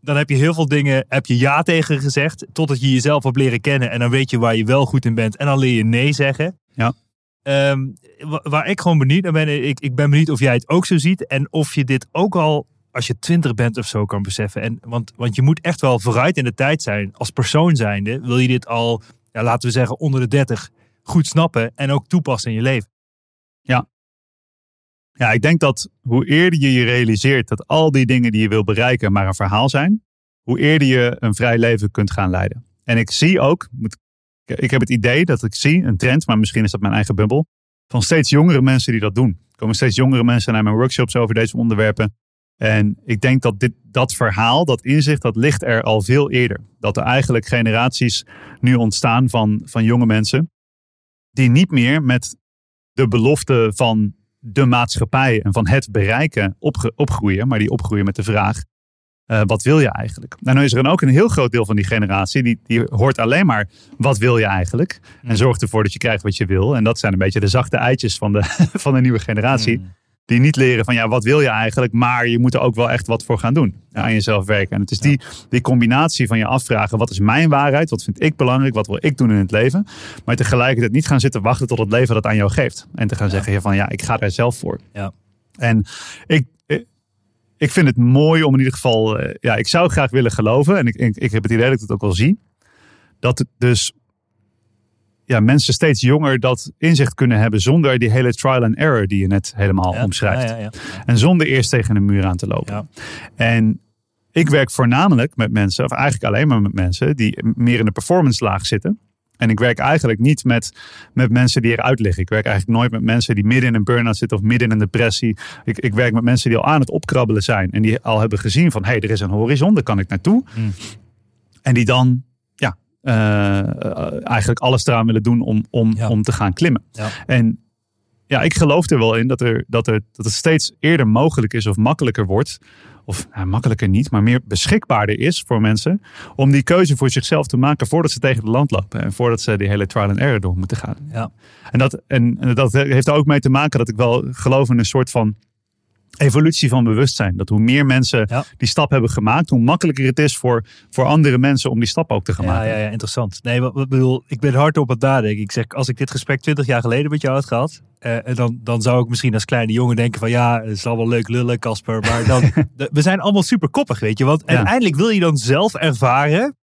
Dan heb je heel veel dingen, heb je ja tegen gezegd, totdat je jezelf hebt leren kennen. En dan weet je waar je wel goed in bent. En dan leer je nee zeggen. Ja. Ehm, wa- waar ik gewoon benieuwd naar ben, ik, ik ben benieuwd of jij het ook zo ziet. En of je dit ook al, als je twintig bent of zo, kan beseffen. En, want, want je moet echt wel vooruit in de tijd zijn. Als persoon zijnde wil je dit al, ja, laten we zeggen, onder de 30 goed snappen. En ook toepassen in je leven. Ja, ik denk dat hoe eerder je je realiseert dat al die dingen die je wil bereiken maar een verhaal zijn, hoe eerder je een vrij leven kunt gaan leiden. En ik zie ook, moet- ik heb het idee dat ik zie, een trend, maar misschien is dat mijn eigen bubbel, van steeds jongere mensen die dat doen. Er komen steeds jongere mensen naar mijn workshops over deze onderwerpen. En ik denk dat dit, dat verhaal, dat inzicht, dat ligt er al veel eerder. Dat er eigenlijk generaties nu ontstaan van, van jonge mensen die niet meer met de belofte van de maatschappij en van het bereiken opge- opgroeien, maar die opgroeien met de vraag: eh, wat wil je eigenlijk? En nu is er dan ook een heel groot deel van die generatie die, die hoort alleen maar wat wil je eigenlijk? En zorgt ervoor dat je krijgt wat je wil. En dat zijn een beetje de zachte eitjes van de, van de nieuwe generatie. Hmm. Die niet leren van ja, wat wil je eigenlijk? Maar je moet er ook wel echt wat voor gaan doen. Aan jezelf werken. En het is die, die combinatie van je afvragen: wat is mijn waarheid? Wat vind ik belangrijk? Wat wil ik doen in het leven? Maar tegelijkertijd niet gaan zitten wachten tot het leven dat aan jou geeft. En te gaan zeggen van ja, ik ga daar zelf voor. Ja. En ik, ik- vind het mooi om in ieder geval, eh, ja, ik zou graag willen geloven. En ik, ik, ik heb het idee dat ik het ook wel zie. Dat het dus ja, mensen steeds jonger dat inzicht kunnen hebben zonder die hele trial and error die je net helemaal Ja, omschrijft. ja, ja, ja. En zonder eerst tegen een muur aan te lopen. Ja. En ik werk voornamelijk met mensen, of eigenlijk alleen maar met mensen die meer in de performance laag zitten. En ik werk eigenlijk niet met, met mensen die eruit liggen. Ik werk eigenlijk nooit met mensen die midden in een burn-out zitten of midden in een depressie. Ik, ik werk met mensen die al aan het opkrabbelen zijn. En die al hebben gezien van, hé, hey, er is een horizon, daar kan ik naartoe. Mm. En die dan, ja, eh, eigenlijk alles eraan willen doen om, om, Ja. om te gaan klimmen. Ja. En ja, ik geloof er wel in dat, er, dat, er, dat het steeds eerder mogelijk is of makkelijker wordt. Of nou, makkelijker niet, maar meer beschikbaarder is voor mensen. Om die keuze voor zichzelf te maken voordat ze tegen de land lopen. En voordat ze die hele trial and error door moeten gaan. Ja. En, dat, en, en dat heeft er ook mee te maken dat ik wel geloof in een soort van evolutie van bewustzijn. Dat hoe meer mensen Ja. die stap hebben gemaakt, hoe makkelijker het is voor, voor andere mensen om die stap ook te gaan Ja, maken. ja, ja, interessant. Nee, wat, wat bedoel, ik ben hard op het nadenken. Ik zeg, als ik dit gesprek 20 jaar geleden met jou had gehad, eh, en dan, dan zou ik misschien als kleine jongen denken van ja, het is allemaal leuk lullen, Casper. Maar dan, we zijn allemaal super koppig, weet je. Want uiteindelijk wil je dan zelf ervaren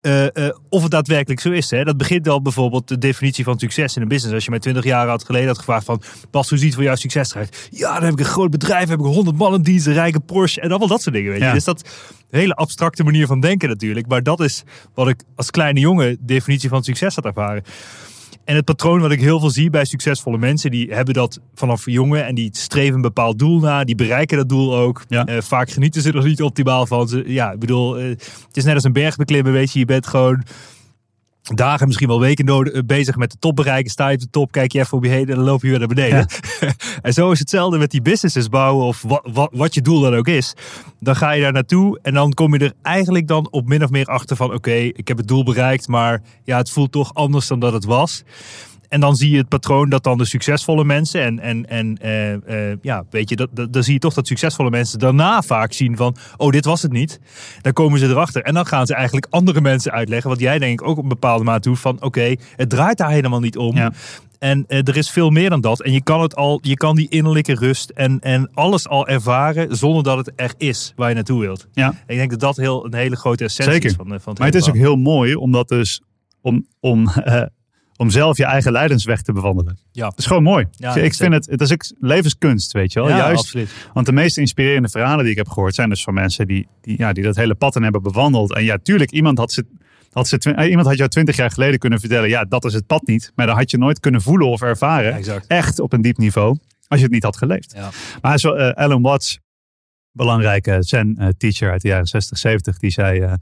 eh, eh, of het daadwerkelijk zo is. Hè? Dat begint al bijvoorbeeld de definitie van succes in een business. Als je mij 20 jaar had geleden had gevraagd van... Bas, hoe ziet voor jou succes eruit? Ja, dan heb ik een groot bedrijf, heb ik 100 man in dienst, een rijke Porsche en allemaal dat soort dingen. Weet je? Dus dat hele abstracte manier van denken natuurlijk. Maar dat is wat ik als kleine jongen definitie van succes had ervaren. En het patroon wat ik heel veel zie bij succesvolle mensen, die hebben dat vanaf jongen en die streven een bepaald doel na, die bereiken dat doel ook. Ja. Eh, vaak genieten ze er niet optimaal van. Ze, ja, ik bedoel, eh, het is net als een berg beklimmen, weet je, je bent gewoon dagen, misschien wel weken nodig, eh, bezig met de top bereiken. Sta je op de top, kijk je even om je heen en dan loop je weer naar beneden. en zo is hetzelfde met die businesses bouwen of wat, wat, wat je doel dan ook is. Dan ga je daar naartoe en dan kom je er eigenlijk dan op min of meer achter van oké, ik heb het doel bereikt, maar ja, het voelt toch anders dan dat het was. En dan zie je het patroon dat dan de succesvolle mensen en, en, en eh, eh, ja, weet je, dat, dat, dan zie je toch dat succesvolle mensen daarna vaak zien van, oh, dit was het niet. Dan komen ze erachter en dan gaan ze eigenlijk andere mensen uitleggen, wat jij denk ik ook op een bepaalde mate doet van, oké, het draait daar helemaal niet om. Ja. En eh, er is veel meer dan dat. En je kan het al, je kan die innerlijke rust en, en alles al ervaren zonder dat het er is waar je naartoe wilt. Ja. En ik denk dat dat heel, een hele grote essentie Zeker. is van, van het Maar het is ook heel mooi omdat dus om, om, om zelf je eigen leidensweg te bewandelen. Ja. Dat is gewoon mooi. Ja, ik vind het, het is ook levenskunst, weet je wel. Ja, Juist, absoluut. want de meest inspirerende verhalen die ik heb gehoord zijn dus van mensen die, die, ja, die dat hele pad in hebben bewandeld. En ja, tuurlijk, iemand had, ze, had, ze, eh, iemand had jou twintig jaar geleden kunnen vertellen, ja, dat is het pad niet. Maar dan had je nooit kunnen voelen of ervaren, Ja, exact. echt op een diep niveau, als je het niet had geleefd. Ja. Maar zo, eh, Alan Watts, belangrijke Zen-teacher uit de jaren 60, 70, die zei: eh,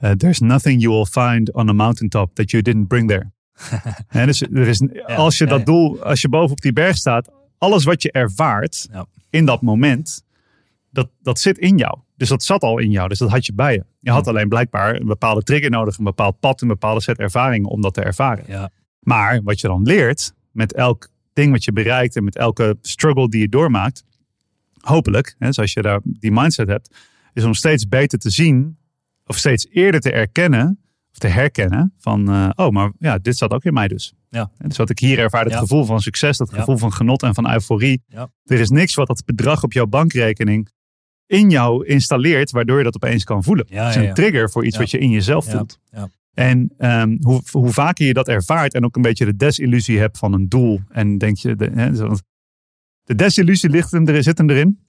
eh, There's nothing you will find on a mountaintop that you didn't bring there. Dus er is, als je dat doel, als je boven op die berg staat, alles wat je ervaart in dat moment, dat, dat zit in jou. Dus dat zat al in jou, dus dat had je bij je. Je had alleen blijkbaar een bepaalde trigger nodig, een bepaald pad, een bepaalde set ervaringen om dat te ervaren. Ja. Maar wat je dan leert met elk ding wat je bereikt en met elke struggle die je doormaakt, hopelijk, hè, dus als je daar die mindset hebt, is om steeds beter te zien of steeds eerder te erkennen te herkennen van, eh, oh, maar ja, dit zat ook in mij dus. Ja. En Dus wat ik hier ervaar, het Ja. gevoel van succes, dat Ja. gevoel van genot en van euforie. Ja. Er is niks wat dat bedrag op jouw bankrekening in jou installeert, waardoor je dat opeens kan voelen. Het is een trigger voor iets wat je in jezelf voelt. Ja. En ehm, hoe, hoe vaker je dat ervaart en ook een beetje de desillusie hebt van een doel. En denk je, de, hè, de desillusie ligt hem, er, zit hem erin.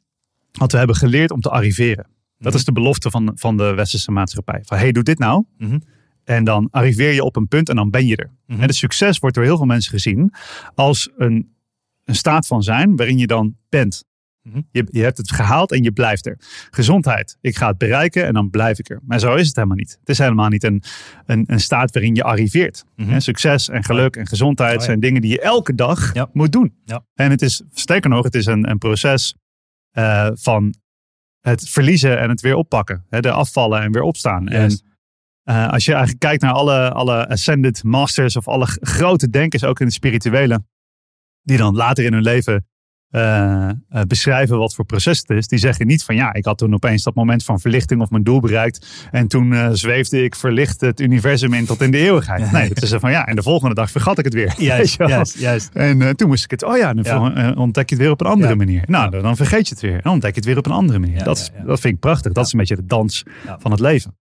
Want we hebben geleerd om te arriveren. Dat Mhm. is de belofte van, van de westerse maatschappij. Van hey, doe dit nou. Mhm. En dan arriveer je op een punt en dan ben je er. Mhm. En de succes wordt door heel veel mensen gezien als een, een staat van zijn waarin je dan bent. Mhm. Je, je hebt het gehaald en je blijft er. Gezondheid. Ik ga het bereiken en dan blijf ik er. Maar zo is het helemaal niet. Het is helemaal niet een, een, een staat waarin je arriveert. Mhm. Succes en geluk en gezondheid Oh ja. zijn dingen die je elke dag Ja. moet doen. Ja. En het is, sterker nog, het is een, een proces eh, van het verliezen en het weer oppakken. Hè, de afvallen en weer opstaan. En eh, als je eigenlijk kijkt naar alle, alle ascended masters of alle grote denkers, ook in het spirituele, die dan later in hun leven eh, eh, beschrijven wat voor proces het is. Die zeggen niet van ja, ik had toen opeens dat moment van verlichting of mijn doel bereikt. En toen zweefde ik verlicht het universum in tot in de eeuwigheid. Nee, het is van ja, en de volgende dag vergat ik het weer. Juist, juist, juist. En toen moest ik het, oh ja, dan Ja. ontdek je het weer op een andere Ja. manier. Nou, dan- dan vergeet je het weer. En dan ontdek je het weer op een andere manier. Ja, dat, ja, ja. dat vind ik prachtig. Dat Ja. is een beetje de dans Ja. van het leven.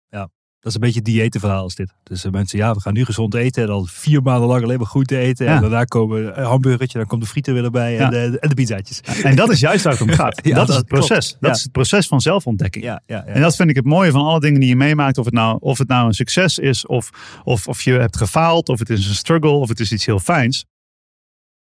Dat is een beetje het dieetverhaal is dit. Dus eh, mensen, ja, we gaan nu gezond eten. En dan vier maanden lang alleen maar groente eten. Ja. En daarna komen een hamburgertje. Dan komt de frieten weer erbij. En, de, en de pizzaatjes. En dat is juist waar het om gaat. Ja, dat is het proces. klopt. Dat is het proces van zelfontdekking. Ja, ja, ja. En dat vind ik het mooie van alle dingen die je meemaakt. Of het nou, of het nou een succes is, of, of, of je hebt gefaald, of het is een struggle, of het is iets heel fijns.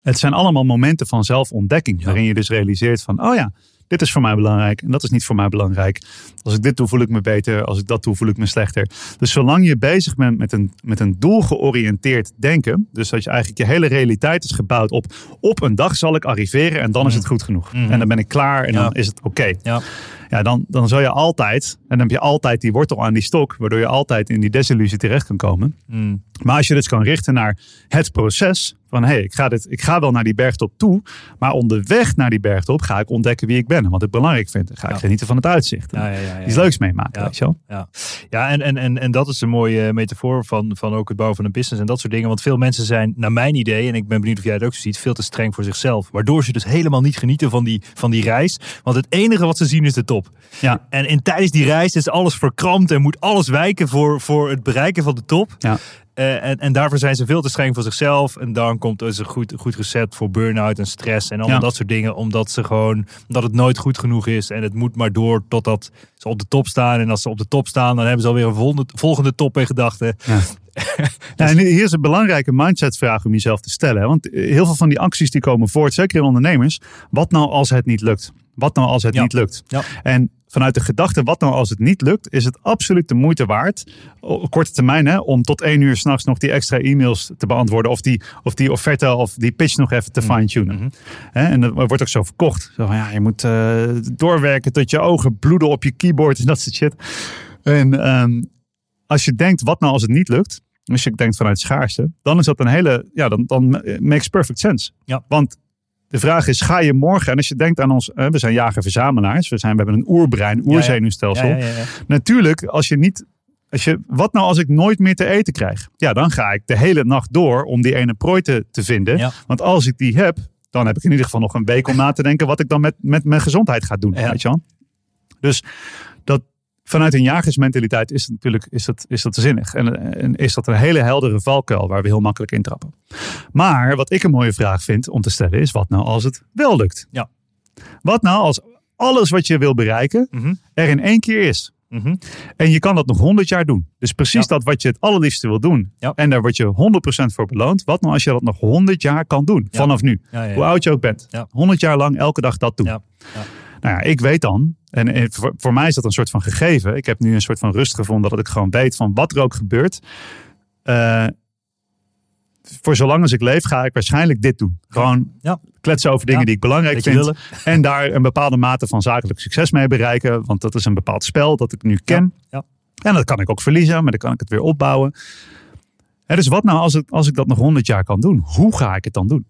Het zijn allemaal momenten van zelfontdekking. Waarin je dus realiseert van, oh ja, dit is voor mij belangrijk en dat is niet voor mij belangrijk. Als ik dit doe, voel ik me beter. Als ik dat doe, voel ik me slechter. Dus zolang je bezig bent met een, met een doelgeoriënteerd denken. Dus dat je eigenlijk je hele realiteit is gebouwd op, op een dag zal ik arriveren en dan is het goed genoeg. Mhm. En dan ben ik klaar en Ja. dan is het oké Ja. ja, dan, dan zal je altijd, en dan heb je altijd die wortel aan die stok, waardoor je altijd in die desillusie terecht kan komen. Mm. Maar als je dus kan richten naar het proces van hé, hey, ik, ga dit, ik ga wel naar die bergtop toe, maar onderweg naar die bergtop ga ik ontdekken wie ik ben en wat ik belangrijk vind. Dan ga ik Ja. genieten van het uitzicht. Ja, ja, ja, ja. Iets leuks meemaken, Ja. weet je wel. Ja, ja en, en, en, en dat is een mooie metafoor van, van ook het bouwen van een business en dat soort dingen. Want veel mensen zijn, naar mijn idee, en ik ben benieuwd of jij het ook zo ziet, veel te streng voor zichzelf. Waardoor ze dus helemaal niet genieten van die, van die reis. Want het enige wat ze zien is de top. Ja. En in, tijdens die reis is alles verkrampt en moet alles wijken voor, voor het bereiken van de top. Ja. Eh, en, en daarvoor zijn ze veel te streng voor zichzelf. En dan komt er een goed, goed recept voor burn-out en stress en allemaal Ja. dat soort dingen. Omdat ze gewoon, dat het nooit goed genoeg is. En het moet maar door totdat ze op de top staan. En als ze op de top staan, dan hebben ze alweer een volgende, volgende top in gedachten. Ja, en hier is een belangrijke mindsetvraag om jezelf te stellen. hè. Want heel veel van die acties die komen voort, zeker in ondernemers. Wat nou als het niet lukt? Wat nou als het Ja. niet lukt? Ja. En vanuit de gedachte, wat nou als het niet lukt, is het absoluut de moeite waard. Op korte termijn, hè, om tot één uur s'nachts nog die extra e-mails te beantwoorden. Of die, of die offerte of die pitch nog even te fine-tunen. Mhm. En dat wordt ook zo verkocht. Zo van, ja, je moet eh, doorwerken tot je ogen bloeden op je keyboard en dat soort shit. En ehm, als je denkt, wat nou als het niet lukt? Als je denkt vanuit schaarste, dan is dat een hele, ja, dan, dan makes perfect sense. Ja. Want de vraag is, ga je morgen, en als je denkt aan ons, we zijn jager-verzamelaars, we, zijn, we hebben een oerbrein, oerzenuwstelsel. Ja, ja, ja, ja. Natuurlijk, als je niet, als je, wat nou als ik nooit meer te eten krijg? Ja, dan ga ik de hele nacht door om die ene prooi te, te vinden. Want als ik die heb, dan heb ik in ieder geval nog een week om na te denken wat ik dan met, met mijn gezondheid ga doen. Ja. Weet je wel? Dus dat, vanuit een jagersmentaliteit is het natuurlijk is dat, is dat zinnig. En, en is dat een hele heldere valkuil waar we heel makkelijk intrappen. Maar wat ik een mooie vraag vind om te stellen is: wat nou als het wel lukt? Ja. Wat nou als alles wat je wil bereiken Mhm. er in één keer is? Mhm. En je kan dat nog 100 jaar doen. Dus precies Ja. dat wat je het allerliefste wil doen. Ja. En daar word je 100% voor beloond. Wat nou als je dat nog 100 jaar kan doen? Vanaf nu. Hoe oud je ook bent. 100 jaar lang elke dag dat doen. Nou ja, ik weet dan. En voor, mij is dat een soort van gegeven. Ik heb nu een soort van rust gevonden dat ik gewoon weet van wat er ook gebeurt. eh, voor zolang als ik leef ga ik waarschijnlijk dit doen. Gewoon Ja. kletsen over dingen Ja. die ik belangrijk vind. En daar een bepaalde mate van zakelijk succes mee bereiken. Want dat is een bepaald spel dat ik nu ken. Ja. En dat kan ik ook verliezen, maar dan kan ik het weer opbouwen. Dus wat nou als, het, als ik dat nog 100 jaar kan doen? Hoe ga ik het dan doen?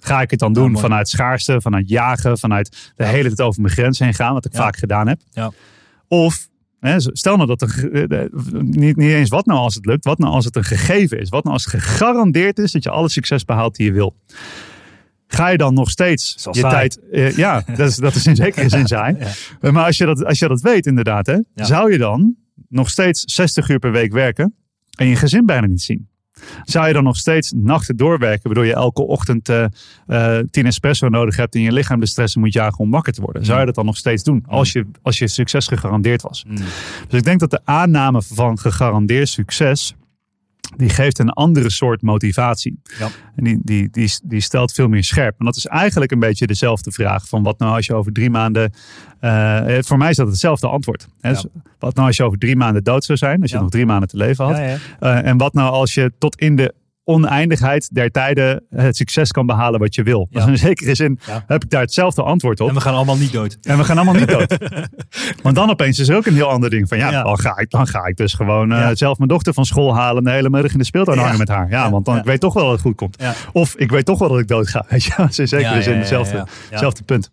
Ga ik het dan doen vanuit schaarste, vanuit jagen, vanuit de hele tijd over mijn grens heen gaan, wat ik vaak gedaan heb? Ja. Of hè, stel nou dat er eh, niet, niet eens wat nou als het lukt, wat nou als het een gegeven is, wat nou als het gegarandeerd is dat je alle succes behaalt die je wil. Ga je dan nog steeds je saai. tijd. eh, ja, dat is, dat is in zekere zin. Ja. Maar als je, dat, als je dat weet, inderdaad, hè, Ja. zou je dan nog steeds 60 uur per week werken en je gezin bijna niet zien? Zou je dan nog steeds nachten doorwerken, waardoor je elke ochtend eh eh, 10 espresso nodig hebt en je lichaam de stress moet jagen om wakker te worden? Zou je dat dan nog steeds doen als je, als je succes gegarandeerd was? Mm. Dus ik denk dat de aanname van gegarandeerd succes, die geeft een andere soort motivatie. Ja. En die, die, die, die stelt veel meer scherp. En dat is eigenlijk een beetje dezelfde vraag van wat nou als je over drie maanden... eh, voor mij is dat hetzelfde antwoord. Hè? Dus wat nou als je over drie maanden dood zou zijn, als je Ja. nog drie maanden te leven had. Eh, en wat nou als je tot in de oneindigheid der tijden het succes kan behalen wat je wil. Ja. Dus in zekere zin Ja. heb ik daar hetzelfde antwoord op. En we gaan allemaal niet dood. En we gaan allemaal niet dood. Want dan opeens is er ook een heel ander ding. Van ja, Ja. Dan, ga ik, dan ga ik dus gewoon Ja. zelf mijn dochter van school halen. En de hele middag in de speeltuin hangen met haar. Ja, want dan ik weet toch wel dat het goed komt. Of ik weet toch wel dat ik dood ga. Weet je, dat is in zekere zin hetzelfde, hetzelfde punt.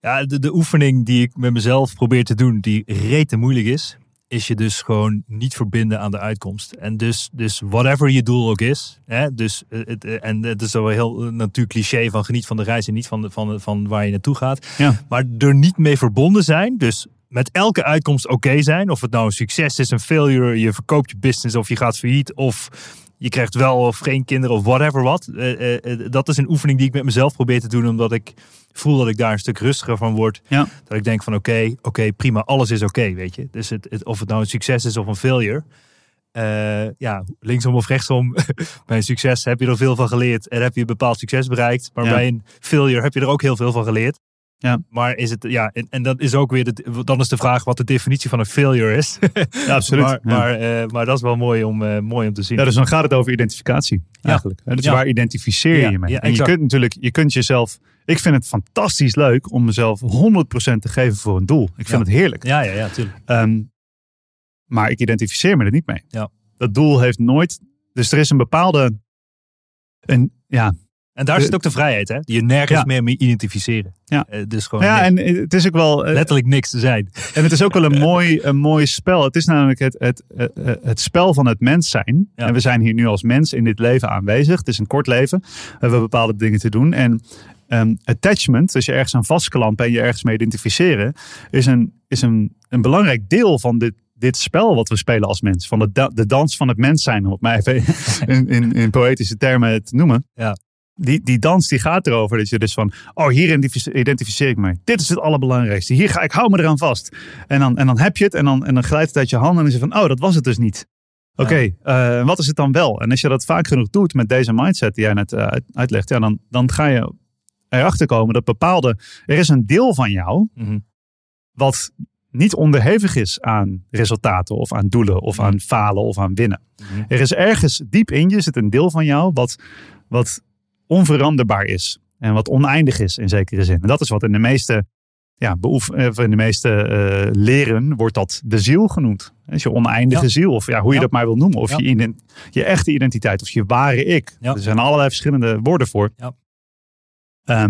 Ja, de, de oefening die ik met mezelf probeer te doen, die rete moeilijk is, is je dus gewoon niet verbinden aan de uitkomst. En dus, dus whatever je doel ook is, hè, dus, eh, het, eh, en het is wel heel eh, natuurlijk cliché van geniet van de reis en niet van, de, van, van waar je naartoe gaat. Ja. Maar er niet mee verbonden zijn, dus met elke uitkomst oké zijn. Of het nou een succes is, een failure, je verkoopt je business of je gaat failliet of je krijgt wel of geen kinderen of whatever wat. Eh, eh, eh, dat is een oefening die ik met mezelf probeer te doen, omdat ik voel dat ik daar een stuk rustiger van word. Ja. Dat ik denk van oké, oké, prima, alles is oké, weet je. Dus het, het- of het nou een succes is of een failure. ja, linksom of rechtsom, bij een succes heb je er veel van geleerd en heb je een bepaald succes bereikt. Maar Ja. bij een failure heb je er ook heel veel van geleerd. Ja. Maar is het, ja, en, en dat is ook weer, de, dan is de vraag wat de definitie van een failure is. Ja, absoluut. maar, Ja. maar, eh, maar dat is wel mooi om, eh, mooi om te zien. Ja, dus dan gaat het over identificatie eigenlijk. Dus waar identificeer je mee? en je kunt natuurlijk, je kunt jezelf... Ik vind het fantastisch leuk om mezelf 100% te geven voor een doel. Ik vind het heerlijk. Ja, ja, ja, tuurlijk. Ehm, maar ik identificeer me er niet mee. Ja. Dat doel heeft nooit. Dus er is een bepaalde. En ja, En daar De- zit ook de vrijheid, hè? Je nergens Ja. meer mee identificeren. Ja. Eh, dus gewoon ja niks. en het is ook wel. eh, letterlijk niks te zijn. En het is ook wel een mooi, een mooi spel. Het is namelijk het, het, het, het spel van het mens zijn. Ja. En we zijn hier nu als mens in dit leven aanwezig. Het is een kort leven. We hebben bepaalde dingen te doen. En ehm, attachment, dus je ergens aan vastklampen en je ergens mee identificeren, is een, is een, een belangrijk deel van dit, dit spel wat we spelen als mens. Van de, da- de dans van het mens zijn, om het maar even in, in, in poëtische termen te noemen. Ja. Die, die dans die gaat erover dat je dus van, oh hier identifice- identificeer ik me. Dit is het allerbelangrijkste. Hier ga ik, hou me eraan vast. En dan, en dan heb je het en dan, en dan glijdt het uit je handen en is je van, oh dat was het dus niet. Oké, eh, wat is het dan wel? En als je dat vaak genoeg doet met deze mindset die jij net eh, uit- uitlegt, ja, dan, dan ga je erachter komen dat bepaalde, er is een deel van jou Mhm. wat niet onderhevig is aan resultaten of aan doelen of aan falen of aan winnen. Mhm. Er is ergens diep in je zit een deel van jou wat, wat onveranderbaar is. En wat oneindig is in zekere zin. En dat is wat in de meeste, ja, beoef, eh, in de meeste eh, leren wordt dat de ziel genoemd. Dus je oneindige Ja. ziel, of ja, hoe je Ja. dat maar wil noemen. Of Ja. je, je echte identiteit, of je ware ik. Er zijn allerlei verschillende woorden voor. Ja. Ehm,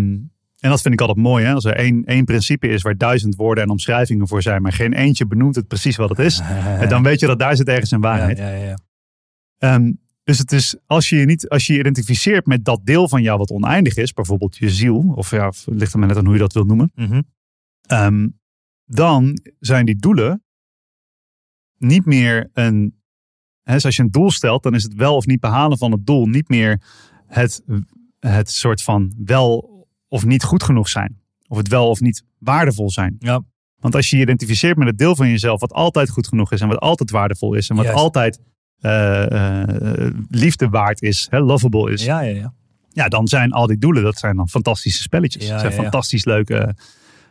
en dat vind ik altijd mooi. Hè? Als er één, één principe is waar duizend woorden en omschrijvingen voor zijn, maar geen eentje benoemt het precies wat het is. Dan weet je dat daar zit ergens een waarheid. Ja, ja, ja. Ehm, dus het is, als je je niet, als je je identificeert met dat deel van jou wat oneindig is, bijvoorbeeld je ziel, of ja, of ligt er maar net aan hoe je dat wil noemen, Mhm. ehm, dan zijn die doelen niet meer een. Hè, dus als je een doel stelt, dan is het wel of niet behalen van het doel niet meer het, het soort van wel of niet goed genoeg zijn. Of het wel of niet waardevol zijn. Ja. Want als je je identificeert met het deel van jezelf wat altijd goed genoeg is en wat altijd waardevol is en wat Juist. altijd liefde waard is, hè, lovable is, ja. Ja, ja, ja. dan zijn al die doelen, dat zijn dan fantastische spelletjes. Ja, dat zijn fantastisch leuke,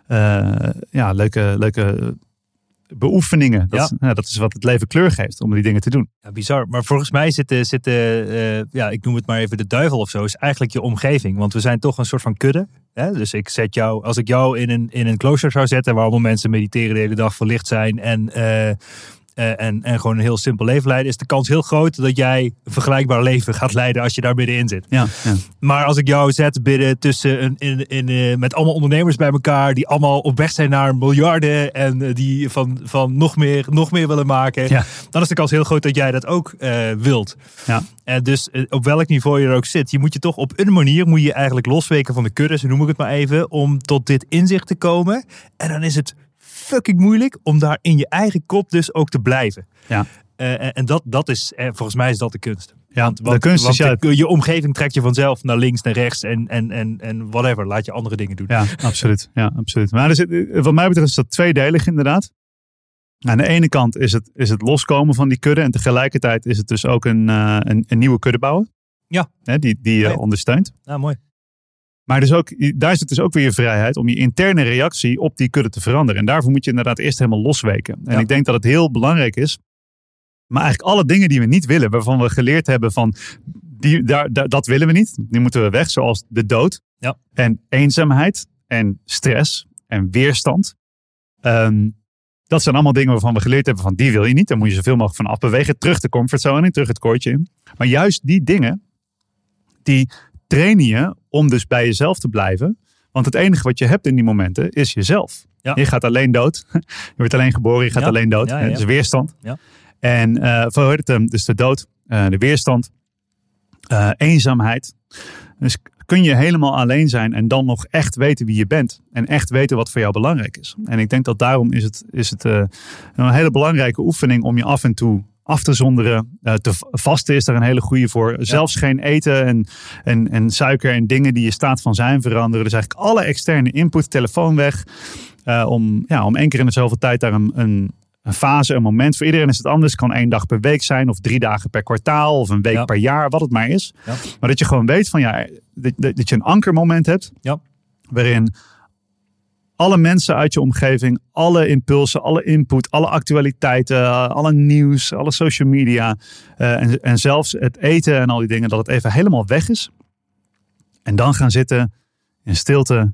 eh, ja, leuke, leuke beoefeningen. Dat, Ja. dat is wat het leven kleur geeft om die dingen te doen. Ja, bizar. Maar volgens mij zit, de, zit de, eh, ja, ik noem het maar even de duivel of zo, is eigenlijk je omgeving. Want we zijn toch een soort van kudde. Hè? Dus ik zet jou, als ik jou in een, in een klooster zou zetten, waar allemaal mensen mediteren de hele dag verlicht zijn en, eh, eh, en, en gewoon een heel simpel leven leiden, is de kans heel groot dat jij een vergelijkbaar leven gaat leiden als je daar middenin zit. Ja, ja. Maar als ik jou zet binnen tussen een, in, in, eh, met allemaal ondernemers bij elkaar die allemaal op weg zijn naar miljarden en eh, die van, van nog, meer, nog meer willen maken, Ja. dan is de kans heel groot dat jij dat ook wilt. Ja. En dus op welk niveau je er ook zit, je moet je toch op een manier moet je eigenlijk losweken van de kudde, zo noem ik het maar even, om tot dit inzicht te komen. En dan is het fucking moeilijk om daar in je eigen kop dus ook te blijven. Ja. Eh, en- en dat, dat is, eh, volgens mij is dat de kunst. Ja, de kunst is ja, de- je omgeving trekt je vanzelf naar links, naar rechts en, en, en, en whatever. Laat je andere dingen doen. Ja, absoluut. Ja, absoluut. Maar zit, wat mij betreft is dat tweedelig inderdaad. Aan de ene kant is het, is het loskomen van die kudde. En tegelijkertijd is het dus ook een, eh, een, een nieuwe kudde bouwen. Ja. Hè, die die je Ja, ja. ondersteunt. Nou, mooi. Maar dus ook, daar zit dus ook weer je vrijheid om je interne reactie op die kudde te veranderen. En daarvoor moet je inderdaad eerst helemaal losweken. En Ja. ik denk dat het heel belangrijk is. Maar eigenlijk alle dingen die we niet willen, waarvan we geleerd hebben van die, daar, daar- dat willen we niet. Die moeten we weg, zoals de dood. Ja. En eenzaamheid en stress en weerstand. Ehm, dat zijn allemaal dingen waarvan we geleerd hebben van die wil je niet. Daar moet je zoveel mogelijk van afbewegen. Terug de comfortzone in, terug het koortje in. Maar juist die dingen, die trainen je om dus bij jezelf te blijven. Want het enige wat je hebt in die momenten is jezelf. Ja. Je gaat alleen dood. Je wordt alleen geboren, je gaat Ja. alleen dood. Ja, is weerstand. Ja. En uh, voor hoe heet het hem? Dus de dood, eh, de weerstand, eh, eenzaamheid. Dus kun je helemaal alleen zijn en dan nog echt weten wie je bent. En echt weten wat voor jou belangrijk is. En ik denk dat daarom is het, is het eh, een hele belangrijke oefening om je af en toe af te zonderen. Uh, te vasten is daar een hele goede voor. Zelfs geen eten en, en, en suiker en dingen die je staat van zijn veranderen. Dus eigenlijk alle externe input, telefoon weg. Uh, om, ja, om één keer in de zoveel tijd daar een, een, een fase, een moment. Voor iedereen is het anders. Het kan één dag per week zijn of drie dagen per kwartaal of een week Ja. per jaar, wat het maar is. Ja. Maar dat je gewoon weet van ja, dat, dat, dat je een ankermoment hebt. Ja. Waarin alle mensen uit je omgeving, alle impulsen, alle input, alle actualiteiten, alle nieuws, alle social media uh, en, en zelfs het eten en al die dingen, dat het even helemaal weg is. En dan gaan zitten in stilte,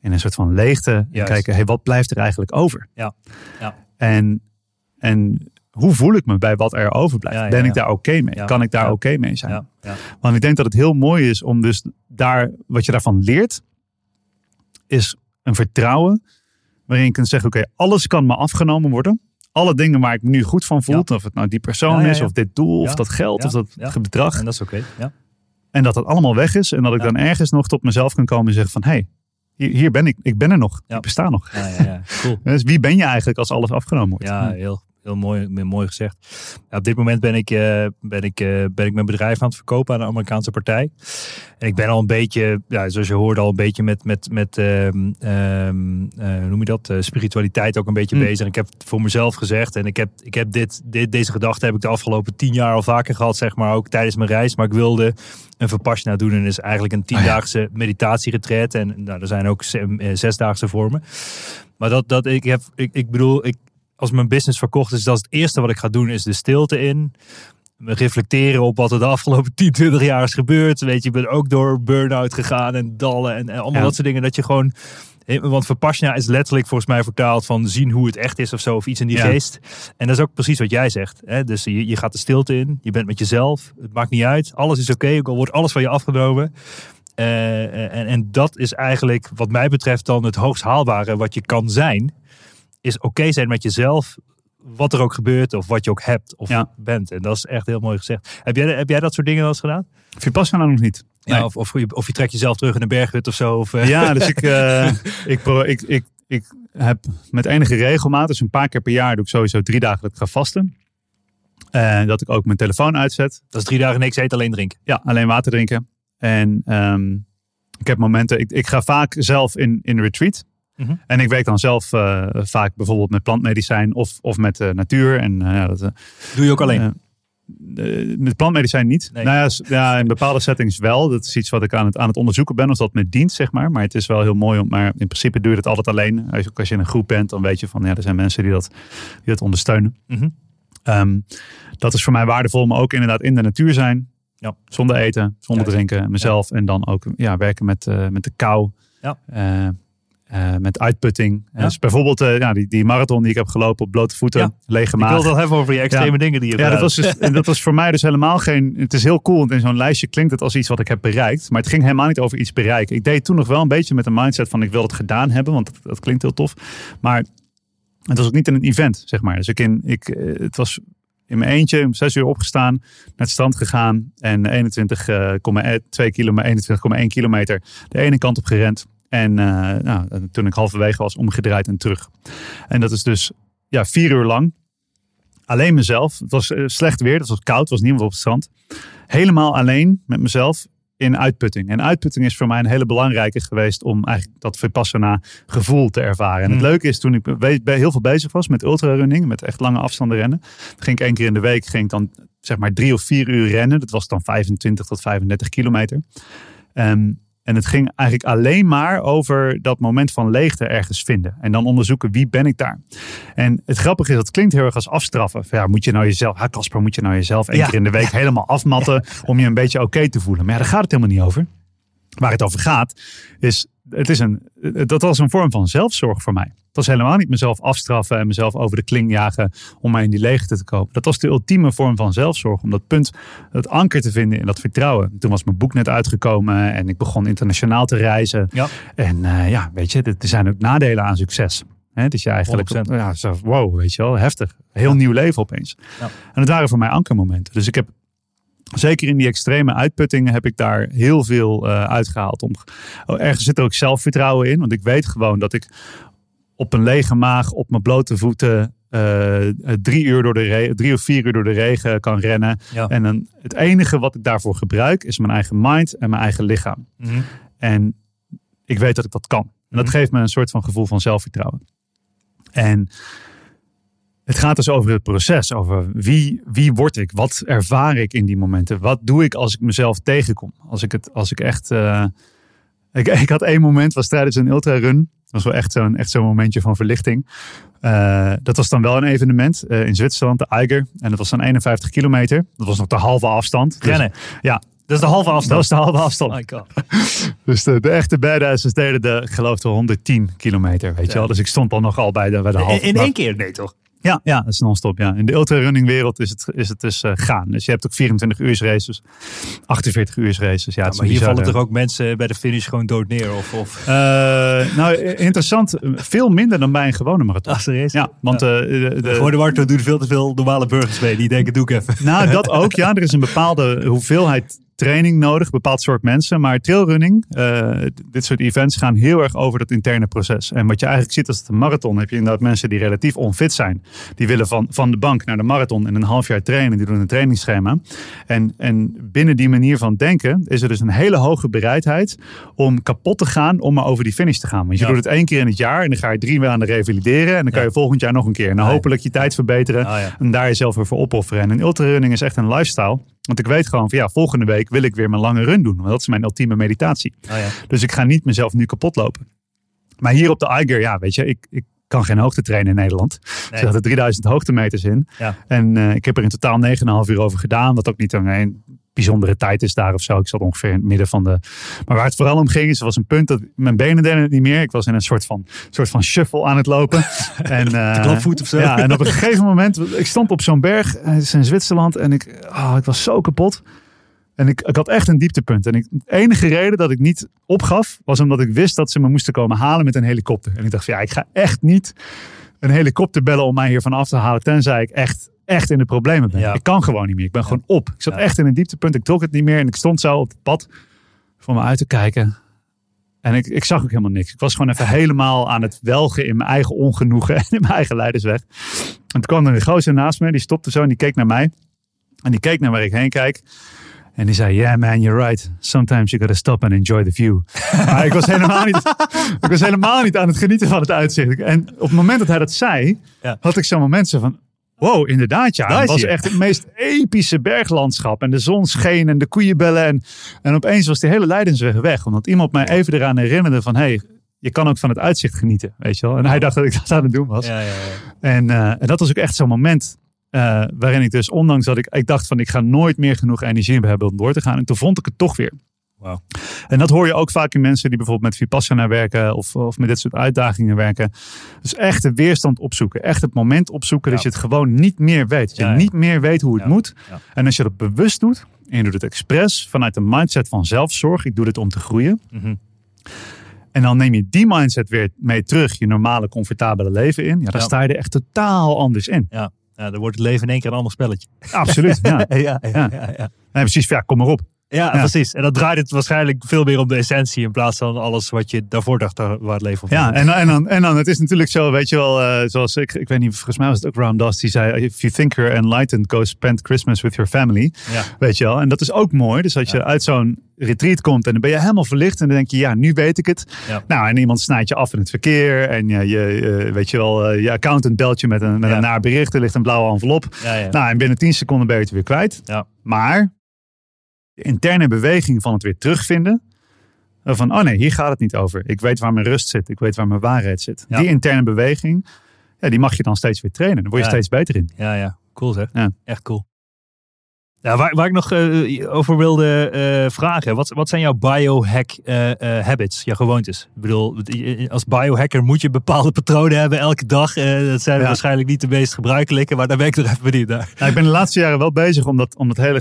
in een soort van leegte. En Juist. kijken, hey, wat blijft er eigenlijk over? Ja. Ja. En, en hoe voel ik me bij wat er overblijft? Ja, ja, ben ik daar oké mee? Kan ik daar oké mee zijn? Ja, ja. Want ik denk dat het heel mooi is om dus daar, wat je daarvan leert, is een vertrouwen waarin je kunt zeggen, oké, alles kan me afgenomen worden. Alle dingen waar ik me nu goed van voel, of het nou die persoon Ja, is, of dit doel, of dat geld, of dat bedrag. En dat is oké. Ja. En dat dat allemaal weg is. En dat ik dan ergens nog tot mezelf kan komen en zeggen van, hé, hey, hier, hier ben ik. Ik ben er nog. Ja. Ik besta nog. Ja, ja, ja. Cool. Dus wie ben je eigenlijk als alles afgenomen wordt? Ja, heel, heel mooi, mooi gezegd. Ja, op dit moment ben ik, eh, ben, ik, eh, ben ik mijn bedrijf aan het verkopen aan een Amerikaanse partij. En ik ben al een beetje, ja, zoals je hoorde, al een beetje met, met, met ehm, ehm, eh, hoe noem je dat, spiritualiteit ook een beetje Hm. bezig. En ik heb het voor mezelf gezegd. En ik heb, ik heb dit, dit, deze gedachte heb ik de afgelopen tien jaar al vaker gehad, zeg maar, ook tijdens mijn reis. Maar ik wilde een Vipassana doen. En is eigenlijk een tiendaagse meditatieretreat. En nou, er zijn ook ze- zesdaagse vormen. Maar dat, dat ik heb, ik, ik bedoel, ik, als mijn business verkocht is, dat is het eerste wat ik ga doen, is de stilte in. Me Reflecteren op wat er de afgelopen 10, 20 jaar is gebeurd. Weet je, ik ben ook door burn-out gegaan en dallen en, en allemaal Ja. dat soort dingen. Dat je gewoon, want Vipassana is letterlijk volgens mij vertaald van zien hoe het echt is of zo. Of iets in die Ja. geest. En dat is ook precies wat jij zegt. Hè? Dus je, je gaat de stilte in. Je bent met jezelf. Het maakt niet uit. Alles is oké. ook al wordt alles van je afgenomen. Eh, en, en dat is eigenlijk wat mij betreft dan het hoogst haalbare wat je kan zijn. Is oké zijn met jezelf. Wat er ook gebeurt of wat je ook hebt of Ja. bent. En dat is echt heel mooi gezegd. Heb jij, heb jij dat soort dingen wel eens gedaan? Vipassana nog niet. Ja, Nee. of, of, je, of je trekt jezelf terug in een berghut of zo. Of, eh, Ja, dus ik, eh, ik, ik, ik, ik heb met enige regelmaat, dus een paar keer per jaar, doe ik sowieso drie dagen dat ik ga vasten. En dat ik ook mijn telefoon uitzet. Dat is drie dagen niks eten, alleen drinken. Ja, alleen water drinken. En ehm, ik heb momenten, ik, ik ga vaak zelf in, in retreat. Mhm. En ik werk dan zelf eh, vaak bijvoorbeeld met plantmedicijn of, of met de natuur. En eh, ja, dat, Doe je ook alleen. met plantmedicijn niet. Nee. Nou ja, ja, in bepaalde settings wel. Dat is iets wat ik aan het, aan het onderzoeken ben. Of dat met dient, zeg maar. Maar het is wel heel mooi. Om, maar in principe doe je het altijd alleen. Als, als je in een groep bent, dan weet je van... Ja, er zijn mensen die dat, die dat ondersteunen. Mhm. Ehm, dat is voor mij waardevol. Maar ook inderdaad in de natuur zijn. Ja. Zonder eten, zonder drinken. Mezelf. En dan ook ja, werken met, met de kou. Ja. Eh, met uitputting. Ja. Dus bijvoorbeeld eh, ja, die, die marathon die ik heb gelopen op blote voeten. Ja. Lege Ik maag. wil het wel hebben over die extreme Ja. dingen die je Ja, dat was, dus, en dat was voor mij dus helemaal geen. Het is heel cool, want in zo'n lijstje klinkt het als iets wat ik heb bereikt. Maar het ging helemaal niet over iets bereiken. Ik deed toen nog wel een beetje met een mindset van ik wil het gedaan hebben, want dat, dat klinkt heel tof. Maar het was ook niet in een event, zeg maar. Dus ik in, ik, eh, het was in mijn eentje, om zes uur opgestaan, naar het strand gegaan en 21,2 kilometer, 21,1 kilometer de ene kant op gerend. En eh, nou, toen ik halverwege was, omgedraaid en terug. En dat is dus ja, vier uur lang alleen mezelf. Het was eh, slecht weer, het was koud, het was niemand op het strand. Helemaal alleen met mezelf in uitputting. En uitputting is voor mij een hele belangrijke geweest om eigenlijk dat Vipassana gevoel te ervaren. En het Hmm. leuke is, toen ik heel veel bezig was met ultrarunning, met echt lange afstanden rennen, dan ging ik één keer in de week ging ik dan zeg maar drie of vier uur rennen. Dat was dan 25 tot 35 kilometer. Ehm, en het ging eigenlijk alleen maar over dat moment van leegte ergens vinden. En dan onderzoeken wie ben ik daar. En het grappige is, dat klinkt heel erg als afstraffen. Ja, moet je nou jezelf, ha Casper, moet je nou jezelf één Ja. keer in de week helemaal afmatten om je een beetje oké te voelen. Maar ja, daar gaat het helemaal niet over. Waar het over gaat, is, het is een, dat was een vorm van zelfzorg voor mij. Het was helemaal niet mezelf afstraffen en mezelf over de kling jagen om maar in die leegte te komen. Dat was de ultieme vorm van zelfzorg. Om dat punt, het anker te vinden in dat vertrouwen. Toen was mijn boek net uitgekomen en ik begon internationaal te reizen. Ja. En eh, ja, weet je, er zijn ook nadelen aan succes. Hè, dat je eigenlijk, 100%. ja, zo, wow, weet je wel, heftig. Heel nieuw leven opeens. Ja. En het waren voor mij ankermomenten. Dus ik heb zeker in die extreme uitputtingen heb ik daar heel veel eh, uitgehaald. Om, oh, ergens zit er ook zelfvertrouwen in. Want ik weet gewoon dat ik op een lege maag, op mijn blote voeten, eh, drie, uur door de drie of vier uur door de regen kan rennen. Ja. En dan, het enige wat ik daarvoor gebruik is mijn eigen mind en mijn eigen lichaam. Mhm. En ik weet dat ik dat kan. En dat Mhm. geeft me een soort van gevoel van zelfvertrouwen. En het gaat dus over het proces. Over wie, wie word ik? Wat ervaar ik in die momenten? Wat doe ik als ik mezelf tegenkom? Als ik, het, als ik echt... eh, ik, ik had één moment, was tijdens een ultrarun. Dat was wel echt zo'n echt zo'n momentje van verlichting. Eh, dat was dan wel een evenement eh, in Zwitserland, de Eiger. En dat was dan 51 kilometer. Dat was nog de halve afstand. Dus- Rennen. ja, Dat is de halve dat afstand. was de halve afstand. Oh my god. Dus de, de echte badasses deden de, ik geloof de 110 kilometer, weet je wel. Dus ik stond dan nogal bij de, bij de halve. in één keer? Nee toch? Ja, ja, dat is non-stop. Ja. In de ultrarunning wereld is het, is het dus eh, gaan. Dus je hebt ook 24 uur races, 48 uur races. Ja, is maar hier vallen toch ook mensen bij de finish gewoon dood neer? Of, of... Eh, nou, interessant. Veel minder dan bij een gewone marathon. Serieus? Ja, want eh, de, de, Warto doen veel te veel normale burgers mee. Die denken, doe ik even. Nou, dat ook. Ja, er is een bepaalde hoeveelheid training nodig, bepaald soort mensen. Maar trailrunning, eh, dit soort events gaan heel erg over dat interne proces. En wat je eigenlijk ziet als het een marathon, heb je inderdaad mensen die relatief onfit zijn. Die willen van, van de bank naar de marathon in een half jaar trainen. Die doen een trainingsschema. En, en binnen die manier van denken is er dus een hele hoge bereidheid om kapot te gaan om maar over die finish te gaan. Want je Ja. doet het één keer in het jaar en dan ga je drie maanden revalideren. En dan kan Ja. je volgend jaar nog een keer. En dan Ja. hopelijk je tijd verbeteren. Ah, ja. En daar jezelf weer voor opofferen. En een ultrarunning is echt een lifestyle. Want ik weet gewoon van ja, volgende week wil ik weer mijn lange run doen. Want dat is mijn ultieme meditatie. Ah, ja. Dus ik ga niet mezelf nu kapot lopen. Maar hier op de iGear, ja, weet je, ik, ik kan geen hoogte trainen in Nederland. Er Nee. zaten 3000 hoogtemeters in. Ja. En eh, ik heb er in totaal 9,5 uur over gedaan. Wat ook niet een, een bijzondere tijd is daar of zo. Ik zat ongeveer in het midden van de... Maar waar het vooral om ging, is er was een punt dat mijn benen deden het niet meer. Ik was in een soort van, soort van shuffle aan het lopen. en, klapvoet of zo. Ja, en op een gegeven moment, ik stond op zo'n berg. eh, Het is in Zwitserland. En ik, oh, ik was zo kapot. En ik, ik had echt een dieptepunt. En ik, de enige reden dat ik niet opgaf, was omdat ik wist dat ze me moesten komen halen met een helikopter. En ik dacht van ja, ik ga echt niet een helikopter bellen om mij hiervan af te halen. Tenzij ik echt, echt in de problemen ben. Ja. Ik kan gewoon niet meer. Ik ben gewoon op. Ik zat Ja. echt in een dieptepunt. Ik trok het niet meer. En ik stond zo op het pad voor me uit te kijken. En ik, ik zag ook helemaal niks. Ik was gewoon even helemaal aan het welgen in mijn eigen ongenoegen en in mijn eigen leidersweg. En toen kwam er een gozer naast me. Die stopte zo en die keek naar mij. En die keek naar waar ik heen kijk. En die zei, yeah man, you're right. Sometimes you gotta stop and enjoy the view. maar ik was, helemaal niet, ik was helemaal niet aan het genieten van het uitzicht. En op het moment dat hij dat zei, Ja. had ik zo'n moment zo van... Wow, inderdaad ja. Daar Het was echt het meest epische berglandschap. En de zon scheen en de koeien bellen. En, en opeens was die hele Leidensweg weg. Omdat iemand mij even eraan herinnerde van... Hey, je kan ook van het uitzicht genieten, weet je wel. En hij dacht dat ik dat aan het doen was. Ja, ja, ja. En, eh, en dat was ook echt zo'n moment eh, waarin ik dus, ondanks dat ik, ik dacht van ik ga nooit meer genoeg energie hebben om door te gaan. En toen vond ik het toch weer. En dat hoor je ook vaak in mensen die bijvoorbeeld met Vipassana werken of, of met dit soort uitdagingen werken. Dus echt de weerstand opzoeken. Echt het moment opzoeken dat Ja. je het gewoon niet meer weet. Dat je Ja, ja. niet meer weet hoe het moet. En als je dat bewust doet en je doet het expres vanuit een mindset van zelfzorg. Ik doe dit om te groeien. Mhm. En dan neem je die mindset weer mee terug je normale, comfortabele leven in. Ja, dan sta je er echt totaal anders in. Ja. ja, dan wordt het leven in één keer een ander spelletje. Absoluut. Ja. ja, ja, Ja. ja, ja. Nee, precies. Ja, kom maar op. Ja, precies. En dan draait het waarschijnlijk veel meer om de essentie in plaats van alles wat je daarvoor dacht waar het leven om Ja, en, en, dan, en dan, het is natuurlijk zo, weet je wel, eh, zoals ik, ik weet niet, volgens mij was het ook Ron Doss, die zei, if you think you're enlightened, go spend Christmas with your family. Ja. Weet je wel, en dat is ook mooi. Dus als je uit zo'n retreat komt en dan ben je helemaal verlicht en dan denk je, ja, nu weet ik het. Ja. Nou, en iemand snijdt je af in het verkeer en je, je eh, weet je wel, eh, je accountant belt je met een, met een naar bericht, er ligt een blauwe envelop. Nou, en binnen 10 seconden ben je het weer kwijt. Ja. Maar de interne beweging van het weer terugvinden. eh, Van, oh nee, hier gaat het niet over. Ik weet waar mijn rust zit. Ik weet waar mijn waarheid zit. Ja. Die interne beweging, ja, die mag je dan steeds weer trainen. Daar word je Ja. steeds beter in. Ja, ja. Cool zeg. Ja. Echt cool. Ja, waar, waar ik nog eh, over wilde eh, vragen. Wat, wat zijn jouw biohack habits, jouw gewoontes? Ik bedoel, als biohacker moet je bepaalde patronen hebben elke dag. Dat zijn Ja. waarschijnlijk niet de meest gebruikelijke, maar daar ben ik nog even benieuwd naar. Nou, ik ben de laatste jaren wel bezig om dat, om dat hele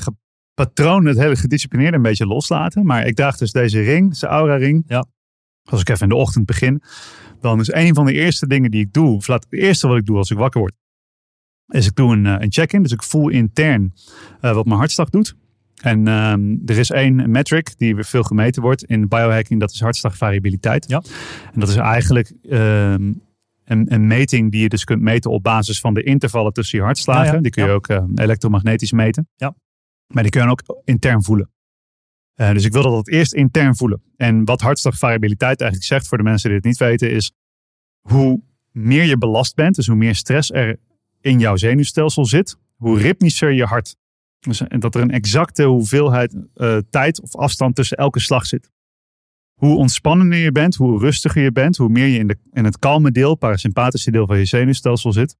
patroon, het hele gedisciplineerde een beetje loslaten. Maar ik draag dus deze ring, deze aura ring. Ja. Als ik even in de ochtend begin, dan is een van de eerste dingen die ik doe, of laat het eerste wat ik doe als ik wakker word, is ik doe een, eh, een check-in. Dus ik voel intern eh, wat mijn hartslag doet. En ehm, er is één metric die weer veel gemeten wordt in biohacking, dat is hartslagvariabiliteit. Ja. En dat is eigenlijk ehm, een, een meting die je dus kunt meten op basis van de intervallen tussen je hartslagen. Ja, ja. Die kun je Ja. ook eh, elektromagnetisch meten. Ja. Maar die kun je ook intern voelen. Eh, dus ik wil dat eerst intern voelen. En wat hartslagvariabiliteit eigenlijk zegt voor de mensen die het niet weten, is hoe meer je belast bent, dus hoe meer stress er in jouw zenuwstelsel zit, hoe ritmischer je hart. Dus, en dat er een exacte hoeveelheid eh, tijd of afstand tussen elke slag zit. Hoe ontspannender je bent, hoe rustiger je bent, hoe meer je in, de, in het kalme deel, parasympathische deel van je zenuwstelsel zit,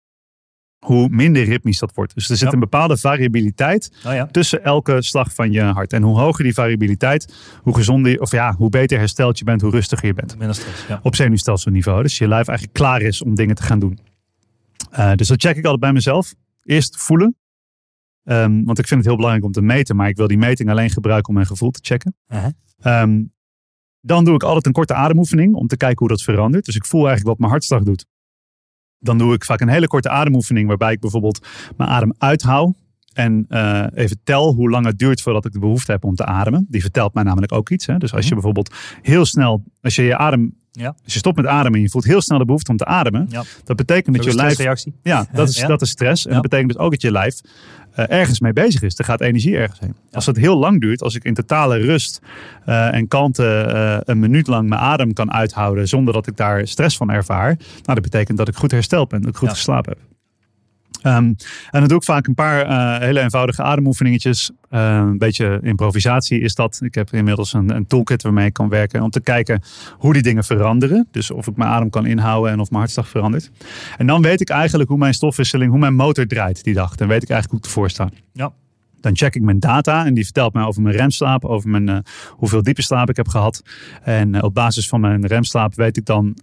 hoe minder ritmisch dat wordt. Dus er zit Ja. een bepaalde variabiliteit Oh ja. tussen elke slag van je hart. En hoe hoger die variabiliteit, hoe gezonder, of ja, hoe beter hersteld je bent, hoe rustiger je bent Minder stress. Ja. op zenuwstelselniveau. Dus je lijf eigenlijk klaar is om dingen te gaan doen. Eh, dus dat check ik altijd bij mezelf. Eerst voelen. Ehm, want ik vind het heel belangrijk om te meten, maar ik wil die meting alleen gebruiken om mijn gevoel te checken. Uh-huh. Ehm, dan doe ik altijd een korte ademoefening om te kijken hoe dat verandert. Dus ik voel eigenlijk wat mijn hartslag doet. Dan doe ik vaak een hele korte ademoefening waarbij ik bijvoorbeeld mijn adem uithoud. En eh, even tel hoe lang het duurt voordat ik de behoefte heb om te ademen. Die vertelt mij namelijk ook iets. Hè? Dus als je bijvoorbeeld heel snel, als je je adem, Ja. als je stopt met ademen en je voelt heel snel de behoefte om te ademen. Ja. Dat betekent dat je lijf ja, dat is, Ja. dat is stress. En dat betekent dus ook dat je lijf ergens mee bezig is. Er gaat energie ergens heen. Als het heel lang duurt, als ik in totale rust eh, en kalmte eh, een minuut lang mijn adem kan uithouden zonder dat ik daar stress van ervaar, nou, dat betekent dat ik goed hersteld ben, dat ik goed Ja. geslapen heb. Ehm, en dan doe ik vaak een paar eh, hele eenvoudige ademoefeningetjes. Eh, een beetje improvisatie is dat. Ik heb inmiddels een, een toolkit waarmee ik kan werken om te kijken hoe die dingen veranderen. Dus of ik mijn adem kan inhouden en of mijn hartslag verandert. En dan weet ik eigenlijk hoe mijn stofwisseling, hoe mijn motor draait die dag. Dan weet ik eigenlijk hoe ik ervoor sta. Ja. Dan check ik mijn data en die vertelt mij over mijn remslaap, over mijn, eh, hoeveel diepe slaap ik heb gehad. En eh, op basis van mijn remslaap weet ik dan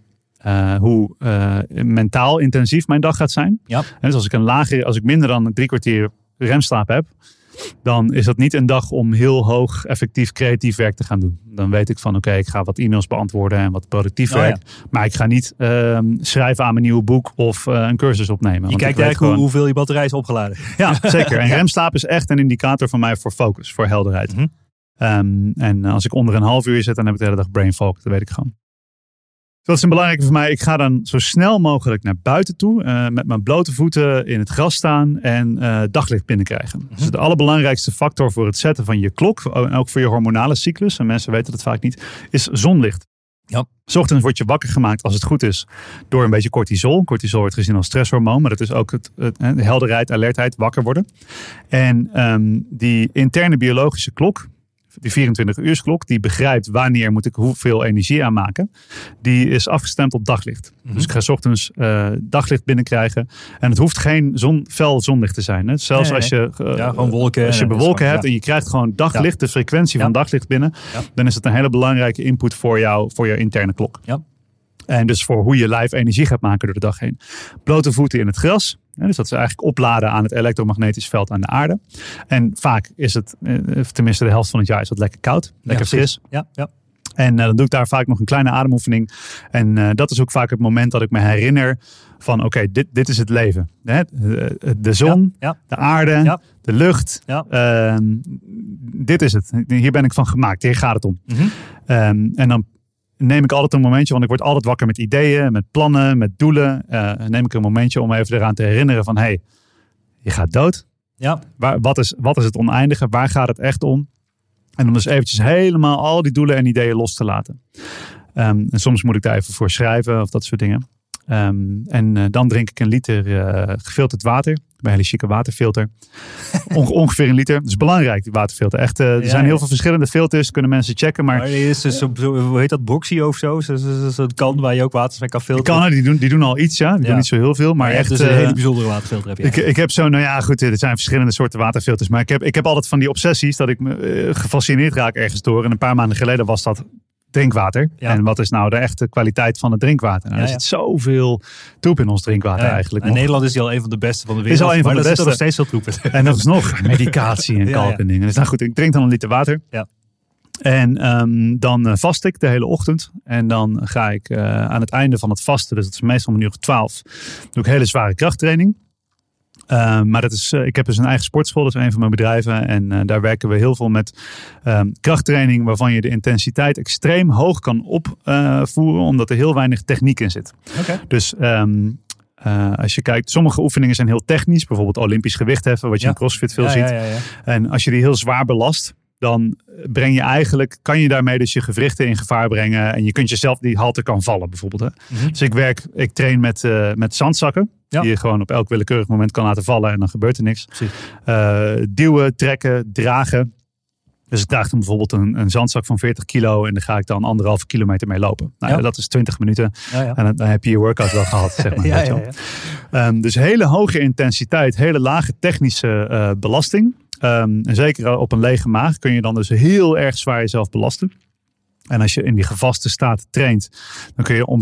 eh, hoe eh, mentaal intensief mijn dag gaat zijn. Ja. En dus als ik een lager, als ik minder dan drie kwartier remslaap heb, dan is dat niet een dag om heel hoog effectief creatief werk te gaan doen. Dan weet ik van oké, ik ga wat e-mails beantwoorden en wat productief Oh, ja. werk. Maar ik ga niet ehm, schrijven aan mijn nieuwe boek of eh, een cursus opnemen. Je kijkt eigenlijk gewoon- hoeveel je batterij is opgeladen. ja, zeker. En remslaap is echt een indicator voor mij voor focus, voor helderheid. Mhm. Ehm, en als ik onder een half uur zit, dan heb ik de hele dag brain fog. Dat weet ik gewoon. Dus dat is een belangrijke voor mij. Ik ga dan zo snel mogelijk naar buiten toe. eh, met mijn blote voeten in het gras staan en eh, daglicht binnenkrijgen. Dus de allerbelangrijkste factor voor het zetten van je klok. En ook voor je hormonale cyclus. En mensen weten dat vaak niet. Is zonlicht. Ja. ochtends word je wakker gemaakt als het goed is door een beetje cortisol. Cortisol wordt gezien als stresshormoon, maar dat is ook het, het, de helderheid, alertheid, wakker worden. En ehm, die interne biologische klok, die 24 uursklok, die begrijpt wanneer moet ik hoeveel energie aanmaken. Die is afgestemd op daglicht. Dus ik ga 's ochtends eh, daglicht binnenkrijgen. En het hoeft geen zon, fel zonlicht te zijn. Hè. Zelfs Nee, als je, eh, Ja, gewoon wolken. als je en- bewolken hebt en je krijgt gewoon daglicht, de frequentie van daglicht binnen, dan is het een hele belangrijke input voor jou, voor je interne klok. Ja. En dus voor hoe je lijf energie gaat maken door de dag heen. Blote voeten in het gras. Dus dat is eigenlijk opladen aan het elektromagnetisch veld aan de aarde. En vaak is het, eh, tenminste de helft van het jaar, is het lekker koud. Lekker Ja, fris. Ja, ja. En eh, dan doe ik daar vaak nog een kleine ademoefening. En eh, dat is ook vaak het moment dat ik me herinner van oké, dit, dit is het leven. Hè? De, zon, Ja, de aarde, Ja. de lucht. Ehm, dit is het. Hier ben ik van gemaakt. Hier gaat het om. Mhm. Ehm, en dan neem ik altijd een momentje, want ik word altijd wakker met ideeën, met plannen, met doelen. Eh, neem ik een momentje om even eraan te herinneren van hé, hey, je gaat dood. ja. Waar, wat, is, wat is het oneindige? Waar gaat het echt om? En om dus eventjes helemaal al die doelen en ideeën los te laten. Ehm, en soms moet ik daar even voor schrijven of dat soort dingen. Ehm, en eh, dan drink ik een liter eh, gefilterd water. Bij een hele chique waterfilter. Onge- ongeveer een liter. Dat is belangrijk, die waterfilter. Echt, eh, er Ja, zijn ja. heel veel verschillende filters. Kunnen mensen checken. Maar Maar er is dus zo- hoe heet dat, Boxy of zo? Zo'n kan waar je ook water mee kan die, filteren. kannen, die, doen, die doen al iets, ja. Die Ja. doen niet zo heel veel. Maar Maar je echt, dus een hele bijzondere waterfilter heb je. Ik, ik heb zo, nou ja, goed, er zijn verschillende soorten waterfilters. Maar ik heb, ik heb altijd van die obsessies dat ik me gefascineerd raak ergens door. En een paar maanden geleden was dat drinkwater. Ja. En wat is nou de echte kwaliteit van het drinkwater? Nou, er zit zoveel troep in ons drinkwater eigenlijk. In. Nederland is hij al een van de beste van de Is wereld. al een van maar de zit er nog beste. steeds veel troep in. En nog nog medicatie en kalk en dingen. Dus nou goed, ik drink dan een liter water. Ja. En ehm, dan eh, vast ik de hele ochtend. En dan ga ik eh, aan het einde van het vasten, dus dat is meestal om een uur of twaalf, doe ik hele zware krachttraining. Ehm, maar dat is, eh, ik heb dus een eigen sportschool, dat is een van mijn bedrijven. En eh, daar werken we heel veel met ehm, krachttraining, waarvan je de intensiteit extreem hoog kan opvoeren, omdat er heel weinig techniek in zit. Dus ehm, eh, als je kijkt, sommige oefeningen zijn heel technisch, bijvoorbeeld Olympisch gewichtheffen, wat je Ja. in CrossFit veel Ja, ziet. ja. En als je die heel zwaar belast, dan breng je eigenlijk, kan je daarmee dus je gewrichten in gevaar brengen. En je kunt jezelf die halte kan vallen bijvoorbeeld. Hè? Mhm. Dus ik werk, ik train met, eh, met zandzakken. Ja. Die je gewoon op elk willekeurig moment kan laten vallen en dan gebeurt er niks. Eh, duwen, trekken, dragen. Dus ik draag dan bijvoorbeeld een, een zandzak van 40 kilo en daar ga ik dan anderhalve kilometer mee lopen. Nou, Ja. Dat is 20 minuten Ja, en dan, dan heb je je workout wel gehad. Zeg maar. Ehm, dus hele hoge intensiteit, hele lage technische eh, belasting. Ehm, en zeker op een lege maag kun je dan dus heel erg zwaar jezelf belasten. En als je in die gevaste staat traint, dan kun je om,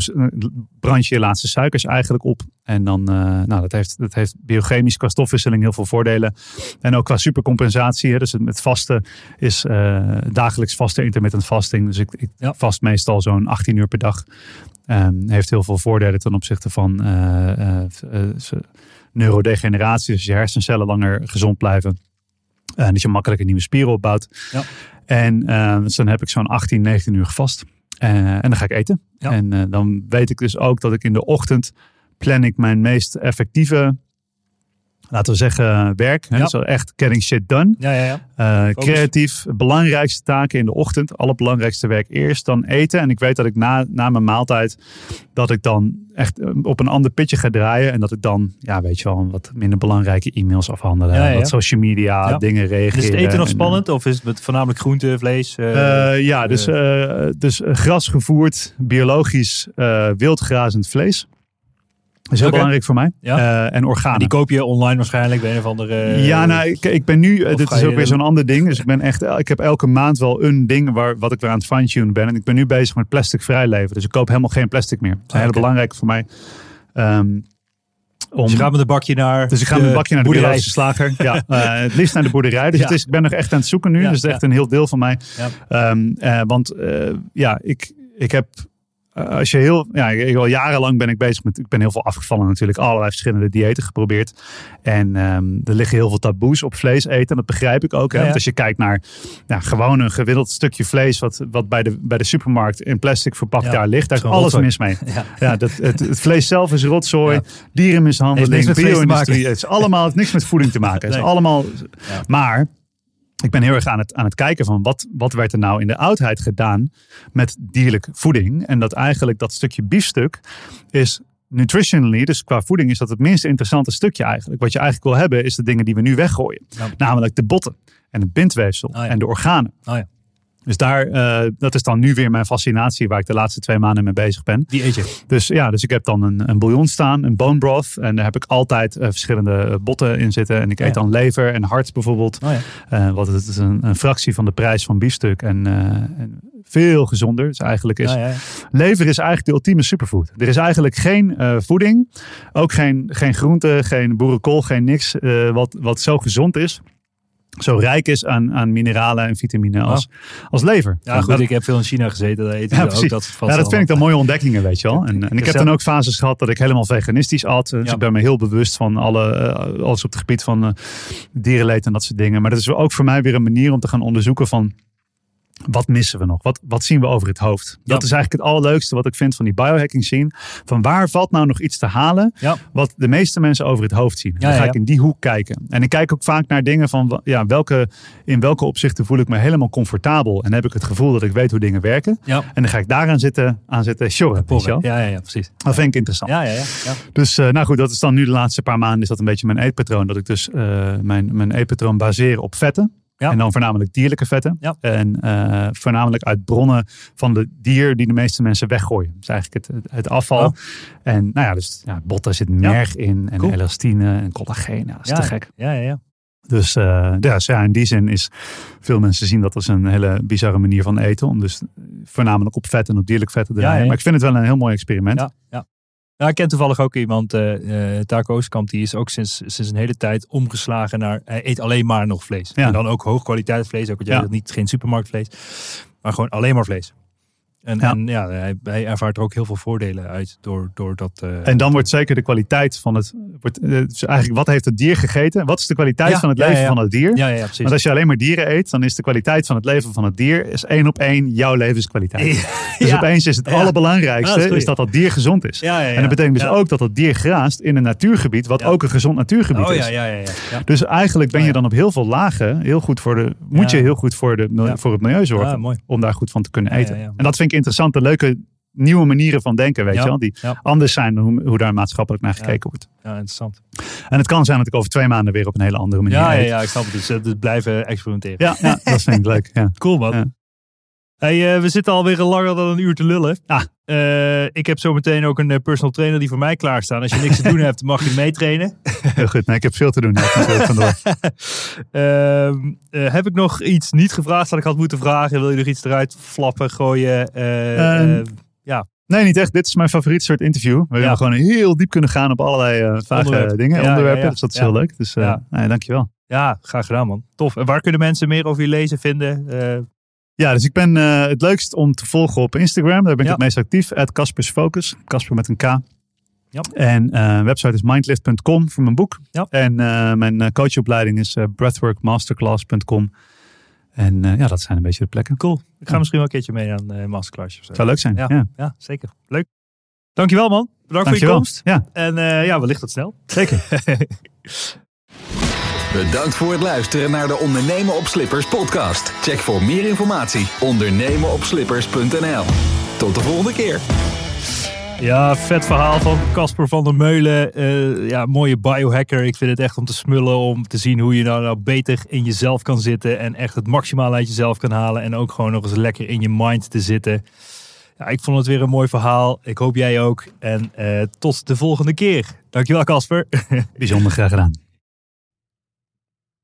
brand je je laatste suikers eigenlijk op. En dan, uh, nou, dat heeft, dat heeft biochemisch qua stofwisseling heel veel voordelen. En ook qua supercompensatie. Hè. Dus het, met vasten is uh, dagelijks vasten, intermittent fasting. Dus ik, ik Ja. vast meestal zo'n 18 uur per dag. Um, heeft heel veel voordelen ten opzichte van uh, neurodegeneratie. Dus je hersencellen langer gezond blijven. En dat je makkelijk een nieuwe spieren opbouwt. Ja. En uh, dus dan heb ik zo'n 18, 19 uur gevast. Uh, en dan ga ik eten. Ja. En dan weet ik dus ook dat ik in de ochtend plan ik mijn meest effectieve, laten we zeggen, werk. Hè? Ja. Zo echt getting shit done. Ja, ja, ja. Uh, Focus. creatief, belangrijkste taken in de ochtend. Alle belangrijkste werk eerst, dan eten. En ik weet dat ik na, na mijn maaltijd, dat ik dan echt eh, op een ander pitje ga draaien. En dat ik dan, ja, weet je wel, wat minder belangrijke e-mails afhandelen. Ja, ja, ja. Wat social media dingen reageren. Is het eten nog En, spannend of is het voornamelijk groente, vlees? eh, eh, ja, dus, eh, dus eh, grasgevoerd, biologisch, eh wildgrazend vlees. Dat is heel belangrijk voor mij. Ja. Eh, en organen. die koop je online waarschijnlijk bij een of andere... eh, ja, nou, ik, ik ben nu, eh, dit is ook weer zo'n ander ding. Dus ik ben echt, ik heb elke maand wel een ding waar, wat ik weer aan het fine-tunen ben. En ik ben nu bezig met plastic vrij leven. Dus ik koop helemaal geen plastic meer. Dat is een hele Oké. belangrijke voor mij. Ehm, om, Dus je gaat met een bakje naar dus ik ga met een bakje naar de boerderij. slager. Ja, het liefst naar de boerderij. Dus Ja. het is, ik ben nog echt aan het zoeken nu. Ja, dus het is echt ja. een heel deel van mij. Ja. Eh, want ja, ik, ik heb. Eh, als je heel, ja, ik, al jarenlang ben ik bezig met, ik ben heel veel afgevallen natuurlijk, allerlei verschillende diëten geprobeerd. En ehm, er liggen heel veel taboes op vlees eten, en dat begrijp ik ook. Hè? Ja, ja. Want als je kijkt naar nou, gewoon een gewild stukje vlees wat, wat bij, de, bij de supermarkt in plastic verpakt Ja, daar ligt, daar is alles rotzooi. mis mee. Ja. Dat, het, het vlees zelf is rotzooi, dierenmishandeling, bio-industrie. Het is allemaal het heeft niks met voeding te maken. Het is Nee. allemaal, maar ik ben heel erg aan het, aan het kijken van wat, wat werd er nou in de oudheid gedaan met dierlijke voeding. En dat eigenlijk dat stukje biefstuk is nutritionally, dus qua voeding is dat het minst interessante stukje eigenlijk. Wat je eigenlijk wil hebben is de dingen die we nu weggooien. Ja. Namelijk de botten en het bindweefsel Oh ja. en de organen. Oh ja. Dus daar, eh, dat is dan nu weer mijn fascinatie waar ik de laatste twee maanden mee bezig ben. Die eet je. Dus ja, dus ik heb dan een, een bouillon staan, een bone broth. En daar heb ik altijd eh, verschillende eh, botten in zitten. En ik eet ja. dan lever en hart bijvoorbeeld. Oh ja. Want het is een, een fractie van de prijs van biefstuk. En, en veel gezonder. Dus eigenlijk is Ja, lever is eigenlijk de ultieme superfood. Er is eigenlijk geen voeding, ook geen, geen groente, geen boerenkool, geen niks. wat, wat zo gezond is. Zo rijk is aan, aan mineralen en vitamine als, als lever. Ja, goed, dat, ik heb veel in China gezeten. Daar eten Ja, ook dat ja, dat vind ik dan mooie ontdekkingen, weet je wel. En, en ik heb zelf- dan ook fases gehad dat ik helemaal veganistisch at. Dus Ja. ik ben me heel bewust van alle, eh, alles op het gebied van eh, dierenleed en dat soort dingen. Maar dat is ook voor mij weer een manier om te gaan onderzoeken van... Wat missen we nog? Wat, wat zien we over het hoofd? Dat Ja. is eigenlijk het allerleukste wat ik vind van die biohacking scene. Van waar valt nou nog iets te halen Ja. wat de meeste mensen over het hoofd zien. Dan ga ik in die hoek kijken. En ik kijk ook vaak naar dingen van ja, welke, in welke opzichten voel ik me helemaal comfortabel. En heb ik het gevoel dat ik weet hoe dingen werken. Ja. En dan ga ik daaraan zitten, aan zitten sjorren. Ja, ja, ja, precies. Dat vind ik interessant. Ja, ja, ja. ja. Dus eh, nou goed, dat is dan nu de laatste paar maanden is dat een beetje mijn eetpatroon. Dat ik dus eh, mijn, mijn eetpatroon baseer op vetten. Ja. En dan voornamelijk dierlijke vetten. Ja. En eh, voornamelijk uit bronnen van de dier die de meeste mensen weggooien. Dus eigenlijk het, het, afval. Oh. En nou ja, dus ja, botten zit merg in. En Cool. elastine en collageen. Ja, dat is te gek. Ja, ja, ja. Dus eh, ja, dus ja, in die zin is veel mensen zien dat als een hele bizarre manier van eten. Om dus voornamelijk op vet en op dierlijk vet te draaien. Maar ik vind het wel een heel mooi experiment. Ja, ja. Ja, ik ken toevallig ook iemand, eh Taco Oostkamp, die is ook sinds, sinds een hele tijd omgeslagen naar, hij eet alleen maar nog vlees. Ja. En dan ook hoogkwaliteit vlees, ook wat jij Ja. niet geen supermarktvlees, maar gewoon alleen maar vlees. En Ja. en, ja hij, hij ervaart er ook heel veel voordelen uit door, door dat... eh, En dan wordt zeker de kwaliteit van het. Wordt, eh, dus eigenlijk, wat heeft het dier gegeten? Wat is de kwaliteit Ja, van het ja, leven van het dier? ja, ja, ja, precies. Want als je alleen maar dieren eet, dan is de kwaliteit van het leven van het dier is één op één jouw levenskwaliteit. Dus opeens is het allerbelangrijkste dat is dat dat dier gezond is. En dat betekent dus ook dat dat dier graast in een natuurgebied, wat ook een gezond natuurgebied Oh is. ja, ja, ja. Dus eigenlijk ben je dan op heel veel lagen heel goed voor de, moet je heel goed voor, de, voor het milieu zorgen. Mooi. Om daar goed van te kunnen eten. En dat vind ik interessante, leuke, nieuwe manieren van denken, weet Ja. je wel. Die Ja. anders zijn dan hoe, hoe daar maatschappelijk naar gekeken wordt. Ja, interessant. En het kan zijn dat ik over twee maanden weer op een hele andere manier Ja, ja, ik snap het. Dus, eh, dus blijven experimenteren. Ja, ja, dat vind ik leuk. Ja. Cool man. Hey, eh, we zitten alweer langer dan een uur te lullen. Ah. Eh, ik heb zo meteen ook een eh, personal trainer die voor mij klaarstaan. Als je niks te doen hebt, mag je meetrainen. Heel goed. Nee, ik heb veel te doen. Ehm, eh, heb ik nog iets niet gevraagd dat ik had moeten vragen? Wil je nog iets eruit flappen, gooien? Eh, Ehm, eh, ja, Nee, niet echt. Dit is mijn favoriet soort interview. Waarin Ja. we gewoon heel diep kunnen gaan op allerlei vage Onderwerpen. dingen, Ja, onderwerpen. ja. Dus dat is heel leuk. Dus nee, dankjewel. ja, graag gedaan man. Tof. En waar kunnen mensen meer over je lezen, vinden? Ja, dus ik ben eh, het leukst om te volgen op Instagram. Daar ben ik Ja. het meest actief. Caspers Focus. Casper met een K. Ja. En eh website is mindlift.com voor mijn boek. Ja. En eh, mijn coachopleiding is breathworkmasterclass.com. En ja, dat zijn een beetje de plekken. cool. Ik ga Ja. misschien wel een keertje mee aan de masterclass of zo. Zou leuk zijn. Ja. Ja, zeker. Leuk. Dankjewel man. Bedankt voor je komst. Ja, En ja, wellicht tot snel. zeker. Bedankt voor het luisteren naar de Ondernemen op Slippers podcast. Check voor meer informatie ondernemenopslippers.nl. Tot de volgende keer. Ja, vet verhaal van Casper van der Meulen. Eh, ja, mooie biohacker. Ik vind het echt om te smullen om te zien hoe je nou, nou beter in jezelf kan zitten. En echt het maximaal uit jezelf kan halen. En ook gewoon nog eens lekker in je mind te zitten. Ja, ik vond het weer een mooi verhaal. Ik hoop jij ook. En eh, tot de volgende keer. Dankjewel Casper. Bijzonder graag gedaan.